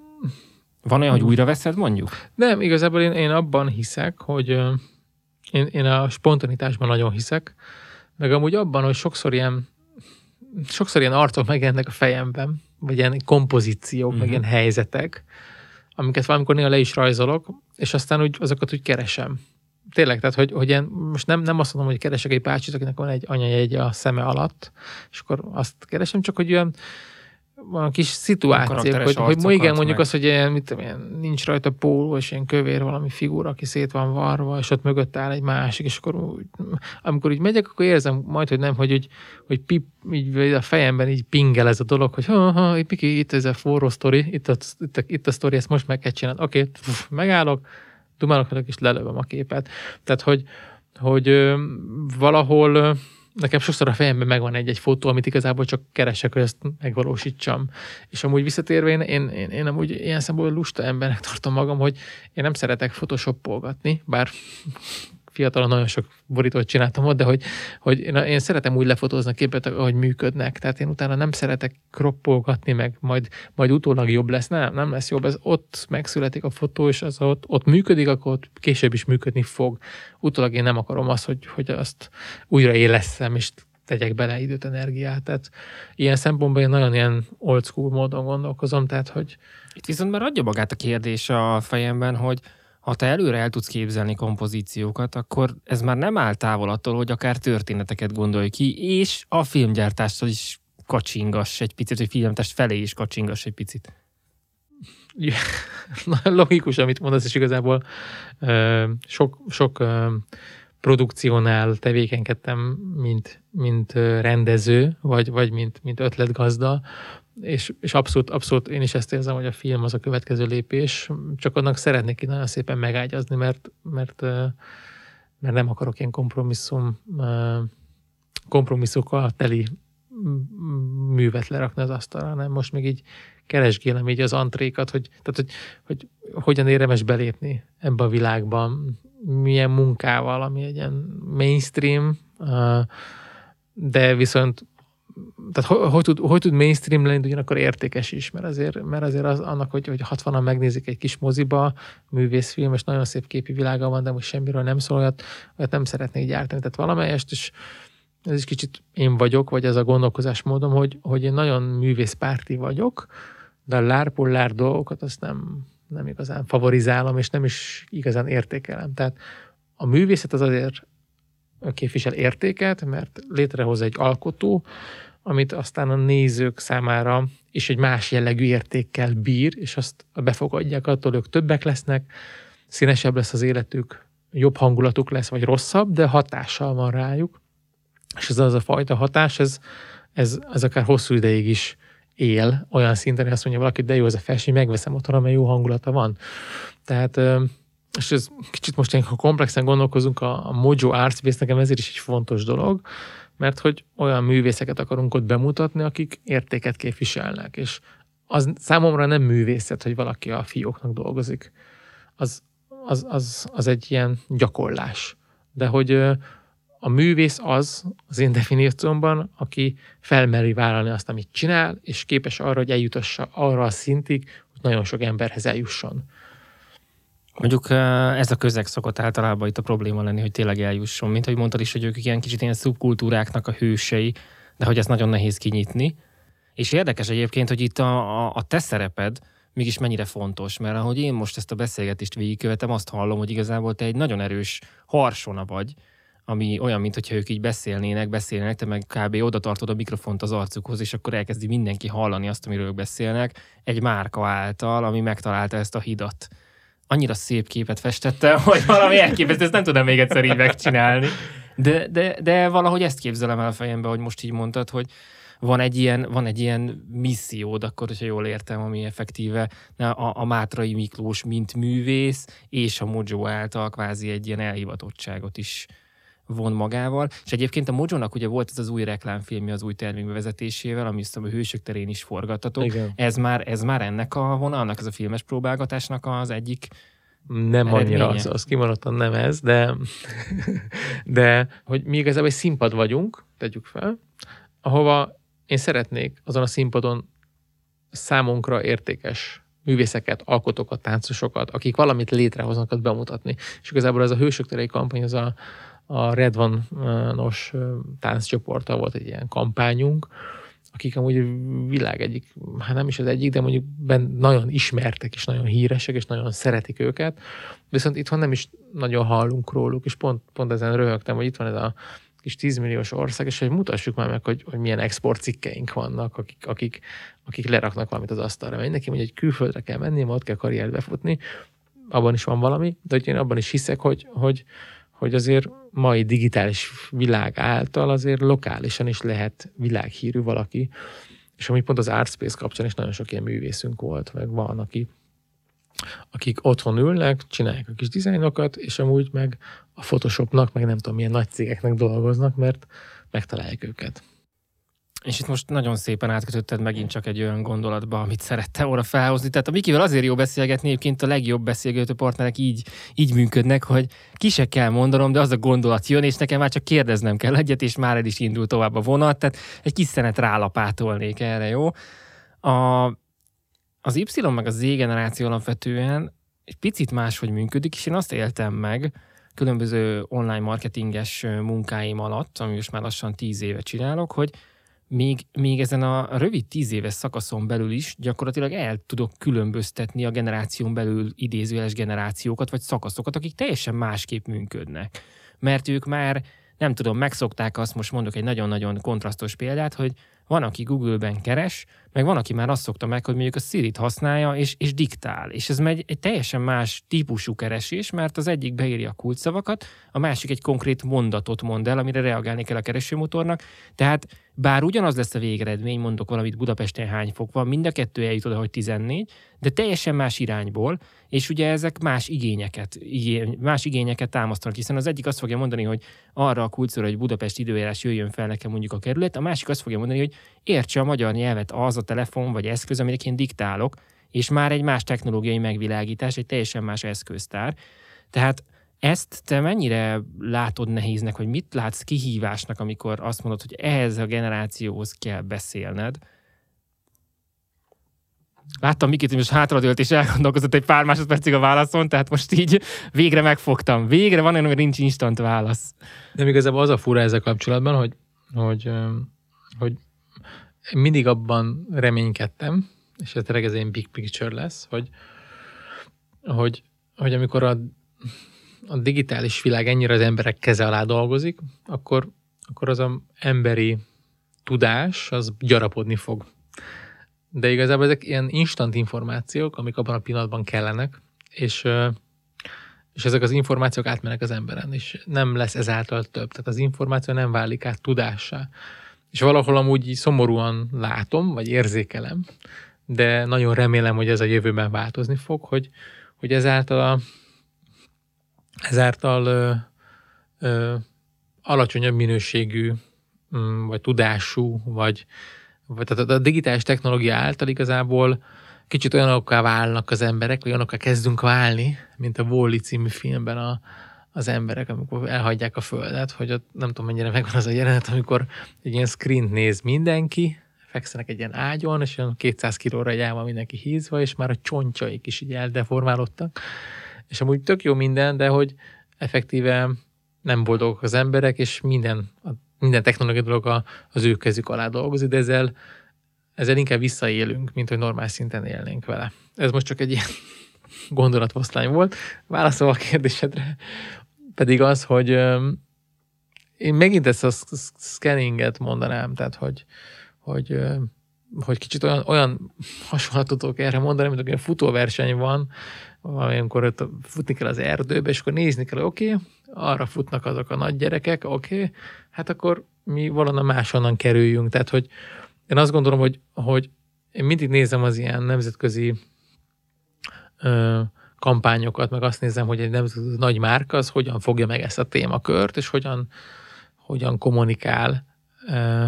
Speaker 1: Van olyan, hogy újra veszed mondjuk?
Speaker 2: Nem, igazából én, én abban hiszek, hogy én, én a spontanitásban nagyon hiszek, meg amúgy abban, hogy sokszor ilyen sokszor ilyen arcok megjelennek a fejemben, vagy ilyen kompozíciók, uh-huh. meg mhm. ilyen helyzetek, amiket valamikor néha le is rajzolok, és aztán úgy, azokat úgy keresem. Tényleg, tehát, hogy, hogy ilyen, most nem, nem azt mondom, hogy keresek egy bácsit, akinek van egy anyajegy a szeme alatt, és akkor azt keresem, csak hogy olyan van kis szituáció, hogy, hogy ma igen, mondjuk meg. az, hogy ilyen, mit tudom, ilyen, nincs rajta póló, és ilyen kövér valami figura, aki szét van varva, és ott mögött áll egy másik, és akkor úgy, amikor így megyek, akkor érzem majd, hogy nem, hogy, hogy, hogy pip, így a fejemben így pingel ez a dolog, hogy ha, ha, itt, Piki, itt ez a forró sztori, itt a, itt a, itt a sztori, ezt most meg kell csinálni. Oké, okay, megállok, dumálok, és lelövöm a képet. Tehát, hogy, hogy ö, valahol nekem sokszor a fejemben megvan egy-egy fotó, amit igazából csak keresek, hogy ezt megvalósítsam. És amúgy visszatérve, én, én, én, én amúgy ilyen szempontból lusta embernek tartom magam, hogy én nem szeretek photoshopolgatni, bár fiatalon nagyon sok borítót csináltam ott, de hogy, hogy én, én szeretem úgy lefotózni a képet, ahogy működnek. Tehát én utána nem szeretek kroppolgatni, meg majd, majd utólag jobb lesz. Nem, nem lesz jobb. Ez ott megszületik a fotó, és az ott, ott működik, akkor ott később is működni fog. Utólag én nem akarom azt, hogy, hogy azt újra éleszem, és tegyek bele időt, energiát. Tehát ilyen szempontból én nagyon ilyen old school módon gondolkozom, tehát hogy...
Speaker 1: Itt viszont már adja magát a kérdés a fejemben, hogy ha te előre el tudsz képzelni kompozíciókat, akkor ez már nem áll távol attól, hogy akár történeteket gondolj ki, és a filmgyártással is kacsingass egy picit, hogy filmgyártás felé is kacsingass egy picit.
Speaker 2: Ja, [LAUGHS] logikus, amit mondasz, és igazából sok, sok produkciónál tevékenykedtem, mint, mint rendező, vagy, vagy mint, mint ötletgazda, és, és abszolút, abszolút én is ezt érzem, hogy a film az a következő lépés, csak annak szeretnék nagyon szépen megágyazni, mert, mert, mert nem akarok ilyen kompromisszum, kompromisszokkal teli művet lerakni az asztalra, hanem most még így keresgélem így az antrékat, hogy, tehát, hogy, hogy hogyan érdemes belépni ebbe a világban, milyen munkával, ami egy ilyen mainstream, de viszont tehát hogy, hogy, tud, hogy tud mainstream lenni, ugyanakkor értékes is, mert azért, mert azért az, annak, hogy, hogy 60-an megnézik egy kis moziba, művészfilm, és nagyon szép képi világa van, de most semmiről nem szól, olyat, olyat nem szeretnék gyártani. Tehát valamelyest is ez is kicsit én vagyok, vagy ez a gondolkozásmódom, hogy, hogy én nagyon művészpárti vagyok, de a lárpullár dolgokat azt nem, nem igazán favorizálom, és nem is igazán értékelem. Tehát a művészet az azért képvisel értéket, mert létrehoz egy alkotó, amit aztán a nézők számára is egy más jellegű értékkel bír, és azt befogadják, attól ők többek lesznek, színesebb lesz az életük, jobb hangulatuk lesz, vagy rosszabb, de hatással van rájuk. És ez az a fajta hatás, ez, ez, ez akár hosszú ideig is él, olyan szinten, hogy azt mondja valaki, de jó ez a felső, megveszem otthon, amely jó hangulata van. Tehát és ez kicsit most ha komplexen gondolkozunk, a, a Mojo Arts Space nekem ezért is egy fontos dolog, mert hogy olyan művészeket akarunk ott bemutatni, akik értéket képviselnek, és az számomra nem művészet, hogy valaki a fióknak dolgozik. Az, az, az, az egy ilyen gyakorlás. De hogy a művész az, az én definíciómban, aki felmeri vállalni azt, amit csinál, és képes arra, hogy eljutassa arra a szintig, hogy nagyon sok emberhez eljusson.
Speaker 1: Mondjuk ez a közeg szokott általában itt a probléma lenni, hogy tényleg eljusson. Mint ahogy mondtad is, hogy ők ilyen kicsit ilyen szubkultúráknak a hősei, de hogy ez nagyon nehéz kinyitni. És érdekes egyébként, hogy itt a, a, a te szereped mégis mennyire fontos, mert ahogy én most ezt a beszélgetést végigkövetem, azt hallom, hogy igazából te egy nagyon erős harsona vagy, ami olyan, mintha ők így beszélnének, beszélnek, te meg kb. oda tartod a mikrofont az arcukhoz, és akkor elkezdi mindenki hallani azt, amiről ők beszélnek, egy márka által, ami megtalálta ezt a hidat. Annyira szép képet festettem, [LAUGHS] hogy valami elképesztő, ezt nem tudom még egyszer így megcsinálni. De, de, de valahogy ezt képzelem el a fejembe, hogy most így mondtad, hogy van egy ilyen, van egy ilyen missziód, akkor, hogyha jól értem, ami effektíve a, a Mátrai Miklós, mint művész, és a Mojo által kvázi egy ilyen elhivatottságot is von magával. És egyébként a Mojo-nak ugye volt ez az új reklámfilmje az új termékbevezetésével, ami azt a hősök terén is forgattatok. Igen. Ez már, ez már ennek a vonalnak, ez a filmes próbálgatásnak az egyik
Speaker 2: nem eredménye. annyira, az, az kimondottan nem ez, de, [LAUGHS] de hogy mi igazából egy színpad vagyunk, tegyük fel, ahova én szeretnék azon a színpadon számunkra értékes művészeket, alkotókat, táncosokat, akik valamit létrehoznak, bemutatni. És igazából ez a Hősök terei kampány, az a, a Red Van-os tánccsoporttal volt egy ilyen kampányunk, akik amúgy világ egyik, hát nem is az egyik, de mondjuk ben nagyon ismertek, és nagyon híresek, és nagyon szeretik őket, viszont itthon nem is nagyon hallunk róluk, és pont, pont ezen röhögtem, hogy itt van ez a kis 10 milliós ország, és hogy mutassuk már meg, hogy, hogy milyen exportcikkeink vannak, akik, akik, akik leraknak valamit az asztalra. Neki mondja, hogy külföldre kell menni, ott kell karriert befutni, abban is van valami, de hogy én abban is hiszek, hogy, hogy, hogy azért mai digitális világ által azért lokálisan is lehet világhírű valaki, és ami pont az Artspace kapcsán is nagyon sok ilyen művészünk volt, meg van, aki, akik otthon ülnek, csinálják a kis dizájnokat, és amúgy meg a Photoshopnak, meg nem tudom milyen nagy cégeknek dolgoznak, mert megtalálják őket.
Speaker 1: És itt most nagyon szépen átkötötted megint csak egy olyan gondolatba, amit szerette óra felhozni. Tehát a Mikivel azért jó beszélgetni, egyébként a legjobb beszélgető partnerek így, így működnek, hogy ki se kell mondanom, de az a gondolat jön, és nekem már csak kérdeznem kell egyet, és már el is indul tovább a vonat, tehát egy kis szenet rálapátolnék erre, jó? A, az Y meg a Z generáció alapvetően egy picit máshogy működik, és én azt éltem meg különböző online marketinges munkáim alatt, ami most már lassan tíz éve csinálok, hogy még, még ezen a rövid tíz éves szakaszon belül is gyakorlatilag el tudok különböztetni a generáción belül idézőjeles generációkat, vagy szakaszokat, akik teljesen másképp működnek. Mert ők már, nem tudom, megszokták azt, most mondok egy nagyon-nagyon kontrasztos példát, hogy van, aki Google-ben keres, meg van, aki már azt szokta meg, hogy mondjuk a Siri-t használja, és, és diktál. És ez megy egy teljesen más típusú keresés, mert az egyik beírja a kulcsszavakat, a másik egy konkrét mondatot mond el, amire reagálni kell a keresőmotornak. Tehát bár ugyanaz lesz a végeredmény, mondok valamit Budapesten hány fok van, mind a kettő eljut oda, hogy 14, de teljesen más irányból, és ugye ezek más igényeket, igény, más igényeket támasztanak, hiszen az egyik azt fogja mondani, hogy arra a kulcsra, hogy Budapest időjárás jöjjön fel nekem mondjuk a kerület, a másik azt fogja mondani, hogy értse a magyar nyelvet az a telefon vagy eszköz, amit én diktálok, és már egy más technológiai megvilágítás, egy teljesen más eszköztár. Tehát ezt te mennyire látod nehéznek, hogy mit látsz kihívásnak, amikor azt mondod, hogy ehhez a generációhoz kell beszélned? Láttam Mikit, hogy most hátradőlt és elgondolkozott egy pár másodpercig a válaszon, tehát most így végre megfogtam. Végre van olyan, hogy nincs instant válasz.
Speaker 2: De igazából az a fura ezzel kapcsolatban, hogy, hogy, hogy mindig abban reménykedtem, és ez tényleg ez egy big picture lesz, hogy, hogy, hogy amikor a a digitális világ ennyire az emberek keze alá dolgozik, akkor, akkor az a emberi tudás az gyarapodni fog. De igazából ezek ilyen instant információk, amik abban a pillanatban kellenek, és, és ezek az információk átmennek az emberen, és nem lesz ezáltal több. Tehát az információ nem válik át tudássá. És valahol amúgy szomorúan látom, vagy érzékelem, de nagyon remélem, hogy ez a jövőben változni fog, hogy, hogy ezáltal a, ezáltal ö, ö, alacsonyabb minőségű, mm, vagy tudású, vagy, vagy tehát a digitális technológia által igazából kicsit olyanokká válnak az emberek, olyanokká kezdünk válni, mint a Wall-E című filmben a, az emberek, amikor elhagyják a földet, hogy ott nem tudom mennyire megvan az a jelenet, amikor egy ilyen screen néz mindenki, fekszenek egy ilyen ágyon, és olyan 200 kilóra egy mindenki hízva, és már a csontjaik is így eldeformálódtak és amúgy tök jó minden, de hogy effektíve nem boldogok az emberek, és minden, minden technológiai dolog az ő kezük alá dolgozik, de ezzel ezzel inkább visszaélünk, mint hogy normál szinten élnénk vele. Ez most csak egy ilyen [LAUGHS] gondolatfoszlány volt. Válaszolva a kérdésedre pedig az, hogy én megint ezt a scanninget mondanám, tehát hogy, hogy, hogy kicsit olyan, olyan hasonlatot erre mondani, mint a futóverseny van, amikor ott futni kell az erdőbe, és akkor nézni kell, oké, okay, arra futnak azok a nagy gyerekek, oké, okay, hát akkor mi valahonnan máshonnan kerüljünk. Tehát, hogy én azt gondolom, hogy, hogy én mindig nézem az ilyen nemzetközi ö, kampányokat, meg azt nézem, hogy egy nemzetközi nagy márka az hogyan fogja meg ezt a témakört, és hogyan, hogyan kommunikál ö,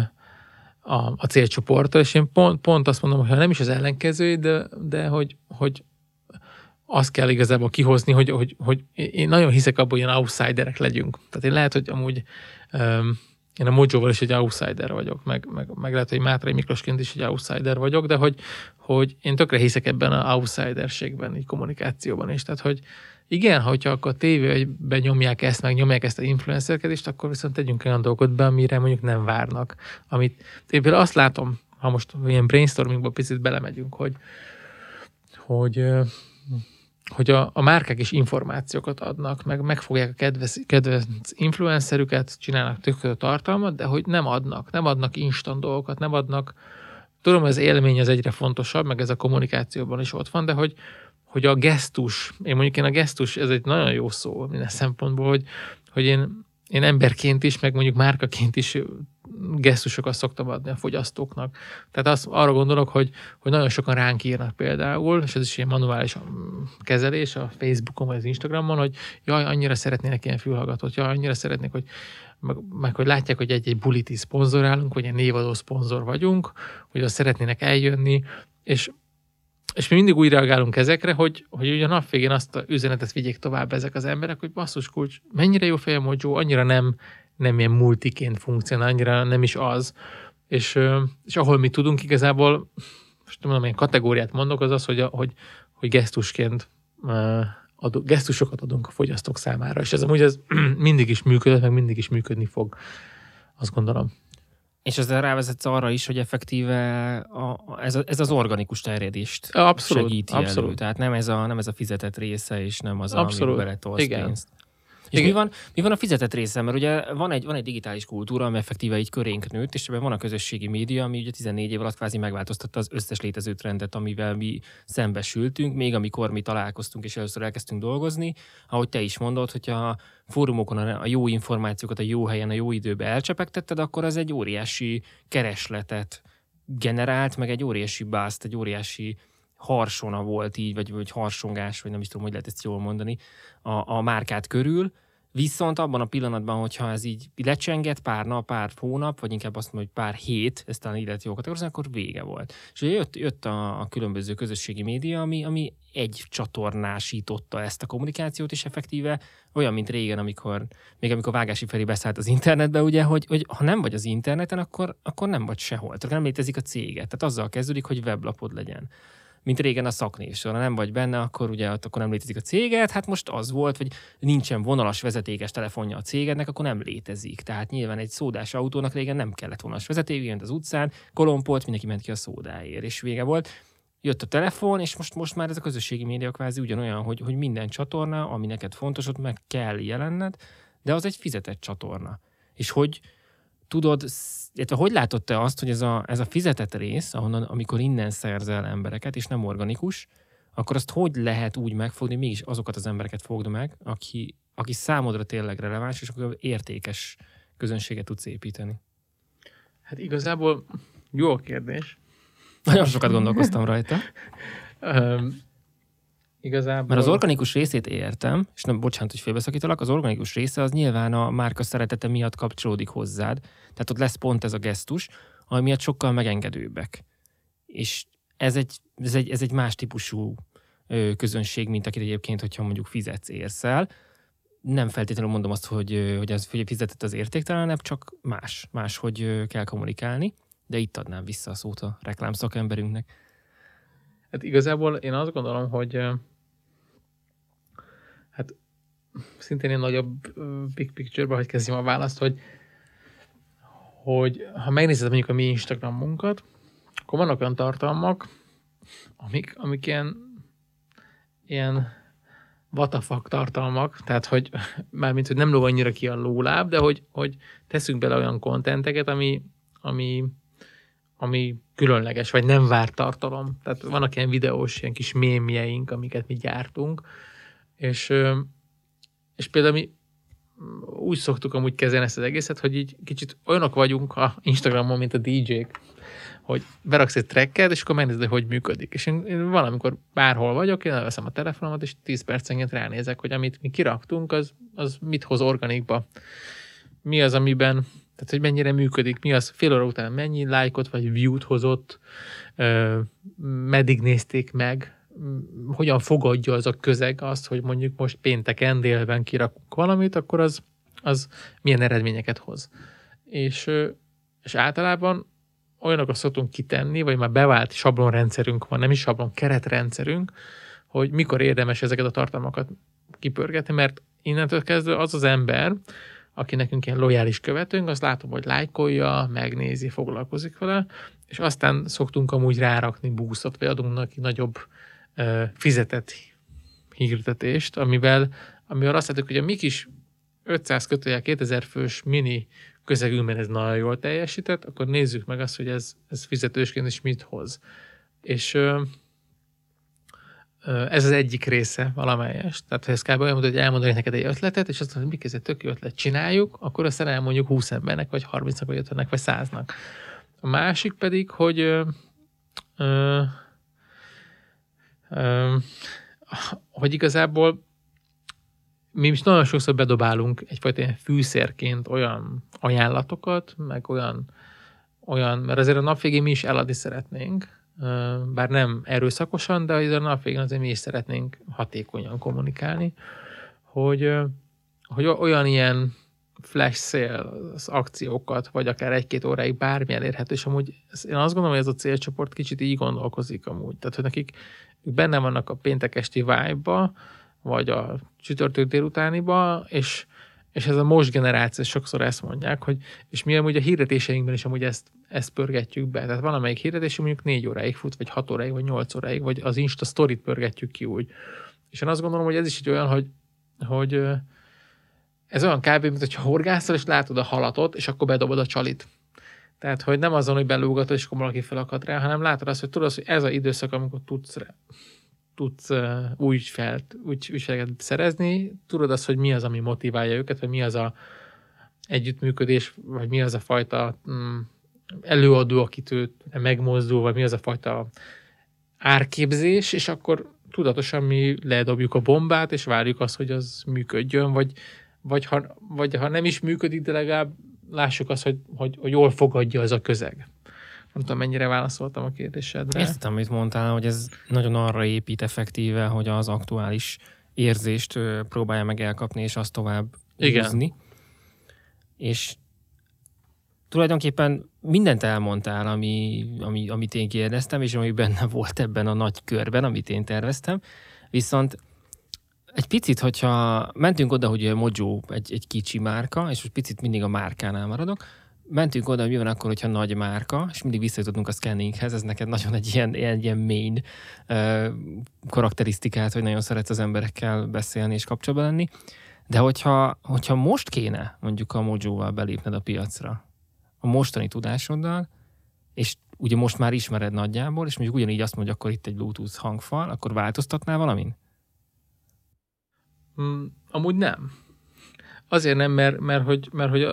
Speaker 2: a, a célcsoporttal, és én pont, pont azt mondom, hogy nem is az ellenkező, de, de hogy, hogy azt kell igazából kihozni, hogy, hogy, hogy én nagyon hiszek abban, hogy ilyen outsiderek legyünk. Tehát én lehet, hogy amúgy um, én a Mojo-val is egy outsider vagyok, meg, meg, meg lehet, hogy Mátrai Miklósként is egy outsider vagyok, de hogy, hogy én tökre hiszek ebben a outsiderségben, így kommunikációban is. Tehát, hogy igen, hogyha akkor a tévében nyomják ezt, meg nyomják ezt a influencerkedést, akkor viszont tegyünk olyan dolgot be, amire mondjuk nem várnak. Amit én például azt látom, ha most ilyen brainstormingba picit belemegyünk, hogy, hogy hogy a, a márkák is információkat adnak, meg megfogják a kedves, kedves influencerüket, csinálnak tök tartalmat, de hogy nem adnak, nem adnak instant dolgokat, nem adnak, tudom, hogy az élmény az egyre fontosabb, meg ez a kommunikációban is ott van, de hogy, hogy a gesztus, én mondjuk én a gesztus, ez egy nagyon jó szó minden szempontból, hogy, hogy én, én emberként is, meg mondjuk márkaként is gesztusokat szoktam adni a fogyasztóknak. Tehát azt, arra gondolok, hogy, hogy nagyon sokan ránk írnak például, és ez is ilyen manuális mm, kezelés a Facebookon vagy az Instagramon, hogy jaj, annyira szeretnének ilyen fülhallgatót, jaj, annyira szeretnék, hogy meg, meg hogy látják, hogy egy-egy buliti szponzorálunk, vagy egy névadó szponzor vagyunk, hogy azt szeretnének eljönni, és és mi mindig úgy reagálunk ezekre, hogy, hogy ugye a nap végén azt a üzenetet vigyék tovább ezek az emberek, hogy basszus kulcs, mennyire jó fejem Mojo, annyira nem nem ilyen multiként funkcionál, annyira nem is az. És, és ahol mi tudunk igazából, most nem mondom, ilyen kategóriát mondok, az az, hogy, a, hogy, hogy gesztusként adó, gesztusokat adunk a fogyasztók számára, és ez amúgy ez [CLEARS THROAT] mindig is működött, meg mindig is működni fog, azt gondolom.
Speaker 1: És ezzel rávezetsz arra is, hogy effektíve a, ez, a, ez az organikus terjedést
Speaker 2: abszolút,
Speaker 1: segíti
Speaker 2: abszolút. elő.
Speaker 1: Tehát nem ez, a, nem ez a fizetett része, és nem az, abszolút. ami beletolsz pénzt. És
Speaker 2: mi
Speaker 1: van, mi van a fizetett része? Mert ugye van egy, van egy digitális kultúra, ami effektíve így körénk nőtt, és ebben van a közösségi média, ami ugye 14 év alatt kvázi megváltoztatta az összes létező trendet, amivel mi szembesültünk, még amikor mi találkoztunk és először elkezdtünk dolgozni. Ahogy te is mondod, hogyha a fórumokon a jó információkat a jó helyen, a jó időben elcsepegtetted, akkor az egy óriási keresletet generált, meg egy óriási bászt, egy óriási harsona volt így, vagy, vagy harsongás, vagy nem is tudom, hogy lehet ezt jól mondani, a, a márkát körül, Viszont abban a pillanatban, hogyha ez így lecsenget pár nap, pár hónap, vagy inkább azt mondom, hogy pár hét, ezt talán lehet jó kategorizálni, akkor vége volt. És ugye jött, jött a, a különböző közösségi média, ami, ami egy csatornásította ezt a kommunikációt, és effektíve olyan, mint régen, amikor, még amikor Vágási Feri beszállt az internetbe, ugye, hogy, hogy ha nem vagy az interneten, akkor, akkor nem vagy sehol. Tehát nem létezik a céget. Tehát azzal kezdődik, hogy weblapod legyen mint régen a szaknév során nem vagy benne, akkor ugye ott akkor nem létezik a céged, hát most az volt, hogy nincsen vonalas vezetékes telefonja a cégednek, akkor nem létezik. Tehát nyilván egy szódás autónak régen nem kellett vonalas vezeték, ment az utcán, kolompolt, mindenki ment ki a szódáért, és vége volt jött a telefon, és most, most már ez a közösségi média kvázi ugyanolyan, hogy, hogy minden csatorna, ami neked fontos, ott meg kell jelenned, de az egy fizetett csatorna. És hogy tudod, illetve hogy látod te azt, hogy ez a, ez a fizetett rész, ahonnan, amikor innen szerzel embereket, és nem organikus, akkor azt hogy lehet úgy megfogni, mégis azokat az embereket fogd meg, aki, aki számodra tényleg releváns, és akkor értékes közönséget tudsz építeni?
Speaker 2: Hát igazából jó a kérdés.
Speaker 1: Nagyon sokat gondolkoztam rajta.
Speaker 2: Igazából...
Speaker 1: Mert az organikus részét értem, és nem, bocsánat, hogy félbeszakítalak, az organikus része az nyilván a márka szeretete miatt kapcsolódik hozzád. Tehát ott lesz pont ez a gesztus, ami miatt sokkal megengedőbbek. És ez egy, ez egy, ez egy más típusú közönség, mint akit egyébként, hogyha mondjuk fizetsz, érsz el. Nem feltétlenül mondom azt, hogy, hogy az hogy fizetett az értéktelenebb, csak más, más, hogy kell kommunikálni. De itt adnám vissza a szót a reklámszakemberünknek.
Speaker 2: Hát igazából én azt gondolom, hogy szintén egy nagyobb big picture-be, hogy kezdjem a választ, hogy, hogy ha megnézed mondjuk a mi Instagramunkat, akkor vannak olyan tartalmak, amik, amik ilyen, ilyen vatafak tartalmak, tehát hogy [LAUGHS] mármint, hogy nem lóg annyira ki a lóláb, de hogy, hogy teszünk bele olyan kontenteket, ami, ami, ami különleges, vagy nem vár tartalom. Tehát vannak ilyen videós, ilyen kis mémjeink, amiket mi gyártunk, és, és például mi úgy szoktuk amúgy kezelni ezt az egészet, hogy így kicsit olyanok vagyunk a Instagramon, mint a DJ-k, hogy beraksz egy tracket, és akkor megnézed, hogy működik. És én, én valamikor bárhol vagyok, én elveszem a telefonomat, és 10 percenként ránézek, hogy amit mi kiraktunk, az, az mit hoz organikba. Mi az, amiben, tehát hogy mennyire működik, mi az, fél óra után mennyi lájkot vagy view-t hozott, meddig nézték meg, hogyan fogadja az a közeg azt, hogy mondjuk most pénteken délben kirakunk valamit, akkor az, az milyen eredményeket hoz. És, és általában olyanokat szoktunk kitenni, vagy már bevált sablonrendszerünk van, nem is sablon, keretrendszerünk, hogy mikor érdemes ezeket a tartalmakat kipörgetni, mert innentől kezdve az az ember, aki nekünk ilyen lojális követőnk, azt látom, hogy lájkolja, megnézi, foglalkozik vele, és aztán szoktunk amúgy rárakni búszot, vagy adunk neki nagyobb fizetett hirdetést, amivel, amivel azt látjuk, hogy a mi kis 500 kötője 2000 fős mini közegünkben ez nagyon jól teljesített, akkor nézzük meg azt, hogy ez, ez fizetősként is mit hoz. És ö, ez az egyik része valamelyes. Tehát ha ez kb. olyan, hogy elmondanék neked egy ötletet, és azt mondod, hogy mi ez tök jó ötlet, csináljuk, akkor aztán elmondjuk 20 embernek, vagy 30-nak, vagy 50-nek, vagy 100-nak. A másik pedig, hogy ö, ö, hogy igazából mi is nagyon sokszor bedobálunk egyfajta ilyen fűszerként olyan ajánlatokat, meg olyan, olyan, mert azért a nap végén mi is eladni szeretnénk, bár nem erőszakosan, de azért a nap végén azért mi is szeretnénk hatékonyan kommunikálni, hogy, hogy olyan ilyen flash sales akciókat, vagy akár egy-két óráig bármi elérhető, és amúgy én azt gondolom, hogy ez a célcsoport kicsit így gondolkozik amúgy. Tehát, hogy nekik ők benne vannak a péntek esti vibe vagy a csütörtök délutániba, és, és ez a most generáció sokszor ezt mondják, hogy és mi amúgy a hirdetéseinkben is amúgy ezt, ezt pörgetjük be. Tehát van amelyik hirdetés, mondjuk négy óráig fut, vagy hat óráig, vagy nyolc óráig, vagy az Insta story pörgetjük ki úgy. És én azt gondolom, hogy ez is egy olyan, hogy, hogy ez olyan kb. mint hogyha horgászol, és látod a halatot, és akkor bedobod a csalit. Tehát, hogy nem azon, hogy belúgatod, és akkor valaki felakad rá, hanem látod azt, hogy tudod, hogy ez az időszak, amikor tudsz tudsz úgy felt, úgy, ügyfeleket szerezni, tudod azt, hogy mi az, ami motiválja őket, vagy mi az a együttműködés, vagy mi az a fajta mm, előadó, akit ő megmozdul, vagy mi az a fajta árképzés, és akkor tudatosan mi ledobjuk a bombát, és várjuk azt, hogy az működjön, vagy, vagy, ha, vagy ha nem is működik, de legalább lássuk azt, hogy, hogy, hogy jól fogadja az a közeg. Nem tudom, mennyire válaszoltam a kérdésedre.
Speaker 1: Értem, amit mondtál, hogy ez nagyon arra épít effektíve, hogy az aktuális érzést próbálja meg elkapni, és azt tovább Igen. Húzni. És tulajdonképpen mindent elmondtál, ami, ami, amit én kérdeztem, és ami benne volt ebben a nagy körben, amit én terveztem. Viszont egy picit, hogyha mentünk oda, hogy a Mojo egy, egy kicsi márka, és most picit mindig a márkánál maradok, mentünk oda, hogy mi van akkor, hogyha nagy márka, és mindig visszajutottunk a scanninghez, ez neked nagyon egy ilyen, ilyen, ilyen main uh, karakterisztikát, hogy nagyon szeretsz az emberekkel beszélni és kapcsolatban lenni. De hogyha, hogyha most kéne mondjuk a Mojo-val belépned a piacra, a mostani tudásoddal, és ugye most már ismered nagyjából, és mondjuk ugyanígy azt mondja, akkor itt egy Bluetooth hangfal, akkor változtatnál valamin?
Speaker 2: Mm, amúgy nem. Azért nem, mert, mert, hogy, mert hogy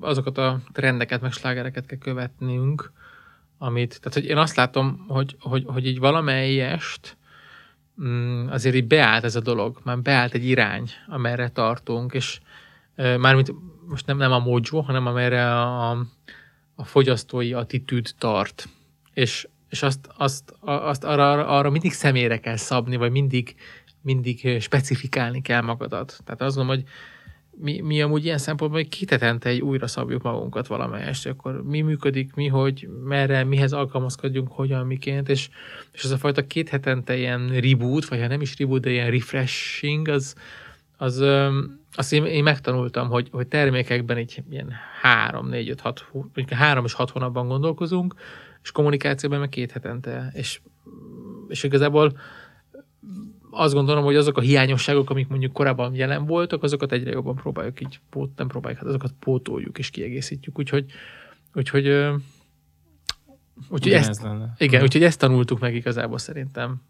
Speaker 2: azokat a trendeket, meg slágereket kell követnünk, amit, tehát hogy én azt látom, hogy, hogy, hogy így valamelyest mm, azért így beállt ez a dolog, már beállt egy irány, amerre tartunk, és mármint most nem, nem a mojo, hanem amerre a, a fogyasztói attitűd tart. És, és azt, azt, azt arra, arra mindig személyre kell szabni, vagy mindig, mindig specifikálni kell magadat. Tehát azt gondolom, hogy mi, mi amúgy ilyen szempontból, hogy kitetente egy újra szabjuk magunkat valamelyest, akkor mi működik, mi, hogy merre, mihez alkalmazkodjunk, hogyan, miként, és, és az a fajta két hetente ilyen reboot, vagy ha nem is reboot, de ilyen refreshing, az, az, azt én, én megtanultam, hogy, hogy termékekben így ilyen három, négy, öt, hat, három és hat hónapban gondolkozunk, és kommunikációban meg két hetente. És, és igazából azt gondolom, hogy azok a hiányosságok, amik mondjuk korábban jelen voltak, azokat egyre jobban próbáljuk így, pót, nem próbáljuk, hát azokat pótoljuk és kiegészítjük. Úgyhogy, úgyhogy, úgyhogy ezt, igen, úgyhogy ezt tanultuk meg igazából szerintem.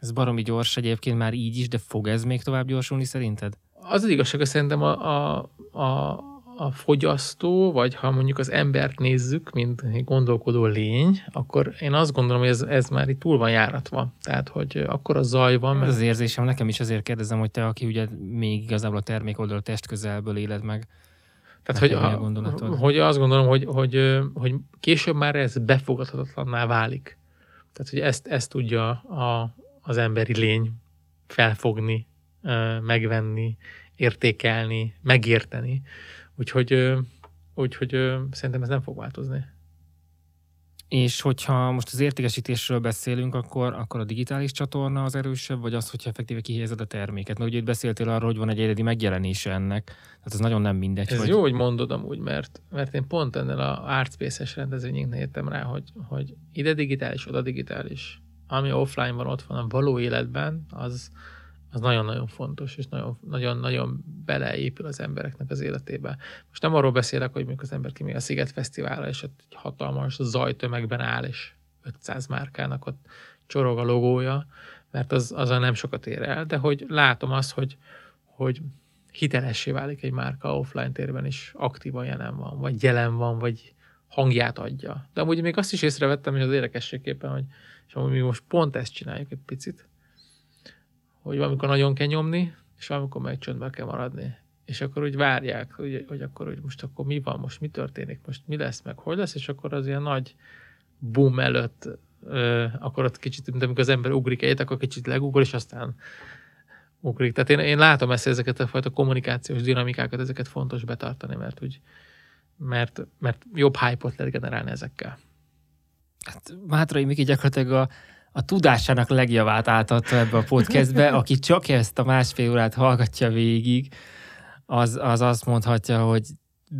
Speaker 1: Ez baromi gyors egyébként már így is, de fog ez még tovább gyorsulni szerinted?
Speaker 2: Az az igazság, hogy szerintem a, a, a, a fogyasztó, vagy ha mondjuk az embert nézzük, mint gondolkodó lény, akkor én azt gondolom, hogy ez, ez már itt túl van járatva. Tehát, hogy akkor a zaj van.
Speaker 1: Ez az érzésem, nekem is azért kérdezem, hogy te, aki ugye még igazából a termék oldal test közelből éled meg,
Speaker 2: tehát, hogy, a, hogy azt gondolom, hogy, hogy, hogy később már ez befogadhatatlanná válik. Tehát, hogy ezt, ezt tudja a, az emberi lény felfogni, megvenni, értékelni, megérteni. Úgyhogy, úgyhogy szerintem ez nem fog változni.
Speaker 1: És hogyha most az értékesítésről beszélünk, akkor, akkor a digitális csatorna az erősebb, vagy az, hogyha effektíve kihelyezed a terméket? Mert ugye itt beszéltél arról, hogy van egy egyedi megjelenése ennek, tehát ez nagyon nem mindegy.
Speaker 2: Ez
Speaker 1: hogy...
Speaker 2: jó, hogy mondod amúgy, mert, mert én pont ennél a Artspace-es rendezvényünknél jöttem rá, hogy, hogy ide digitális, oda digitális. Ami offline van, ott van a való életben, az, az nagyon-nagyon fontos, és nagyon-nagyon beleépül az embereknek az életébe. Most nem arról beszélek, hogy mikor az ember kimegy a Sziget Fesztiválra, és ott egy hatalmas zajtömegben áll, és 500 márkának ott csorog a logója, mert az, azon nem sokat ér el, de hogy látom azt, hogy, hogy hitelessé válik egy márka offline térben is aktívan jelen van, vagy jelen van, vagy hangját adja. De amúgy még azt is észrevettem, hogy az érdekességképpen, hogy és amúgy mi most pont ezt csináljuk egy picit, hogy valamikor nagyon kell nyomni, és valamikor meg csöndben kell maradni. És akkor úgy várják, hogy, hogy akkor hogy most akkor mi van, most mi történik, most mi lesz, meg hogy lesz, és akkor az ilyen nagy boom előtt ö, akkor ott kicsit, mint amikor az ember ugrik egyet, akkor kicsit legugol, és aztán ugrik. Tehát én, én látom ezt, ezeket a fajta kommunikációs dinamikákat, ezeket fontos betartani, mert úgy, mert, mert jobb hype-ot lehet generálni ezekkel.
Speaker 1: Hát Mátrai Miki gyakorlatilag a, a tudásának legjavát átadta ebbe a podcastbe, [LAUGHS] aki csak ezt a másfél órát hallgatja végig, az, az azt mondhatja, hogy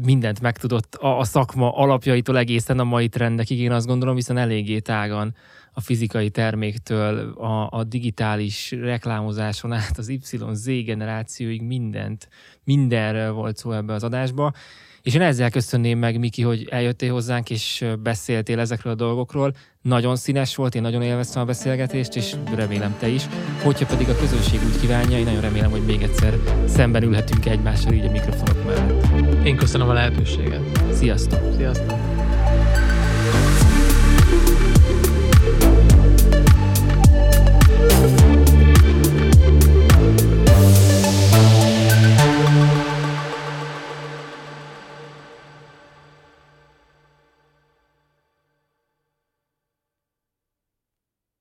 Speaker 1: mindent megtudott a, a szakma alapjaitól egészen a mai trendekig, én azt gondolom, hiszen eléggé tágan a fizikai terméktől, a, a digitális reklámozáson át az YZ generációig mindent, mindenről volt szó ebbe az adásba. És én ezzel köszönném meg, Miki, hogy eljöttél hozzánk, és beszéltél ezekről a dolgokról. Nagyon színes volt, én nagyon élveztem a beszélgetést, és remélem te is. Hogyha pedig a közönség úgy kívánja, én nagyon remélem, hogy még egyszer szemben ülhetünk egymással így a mikrofonok mellett.
Speaker 2: Én köszönöm a lehetőséget.
Speaker 1: Sziasztok!
Speaker 2: Sziasztok!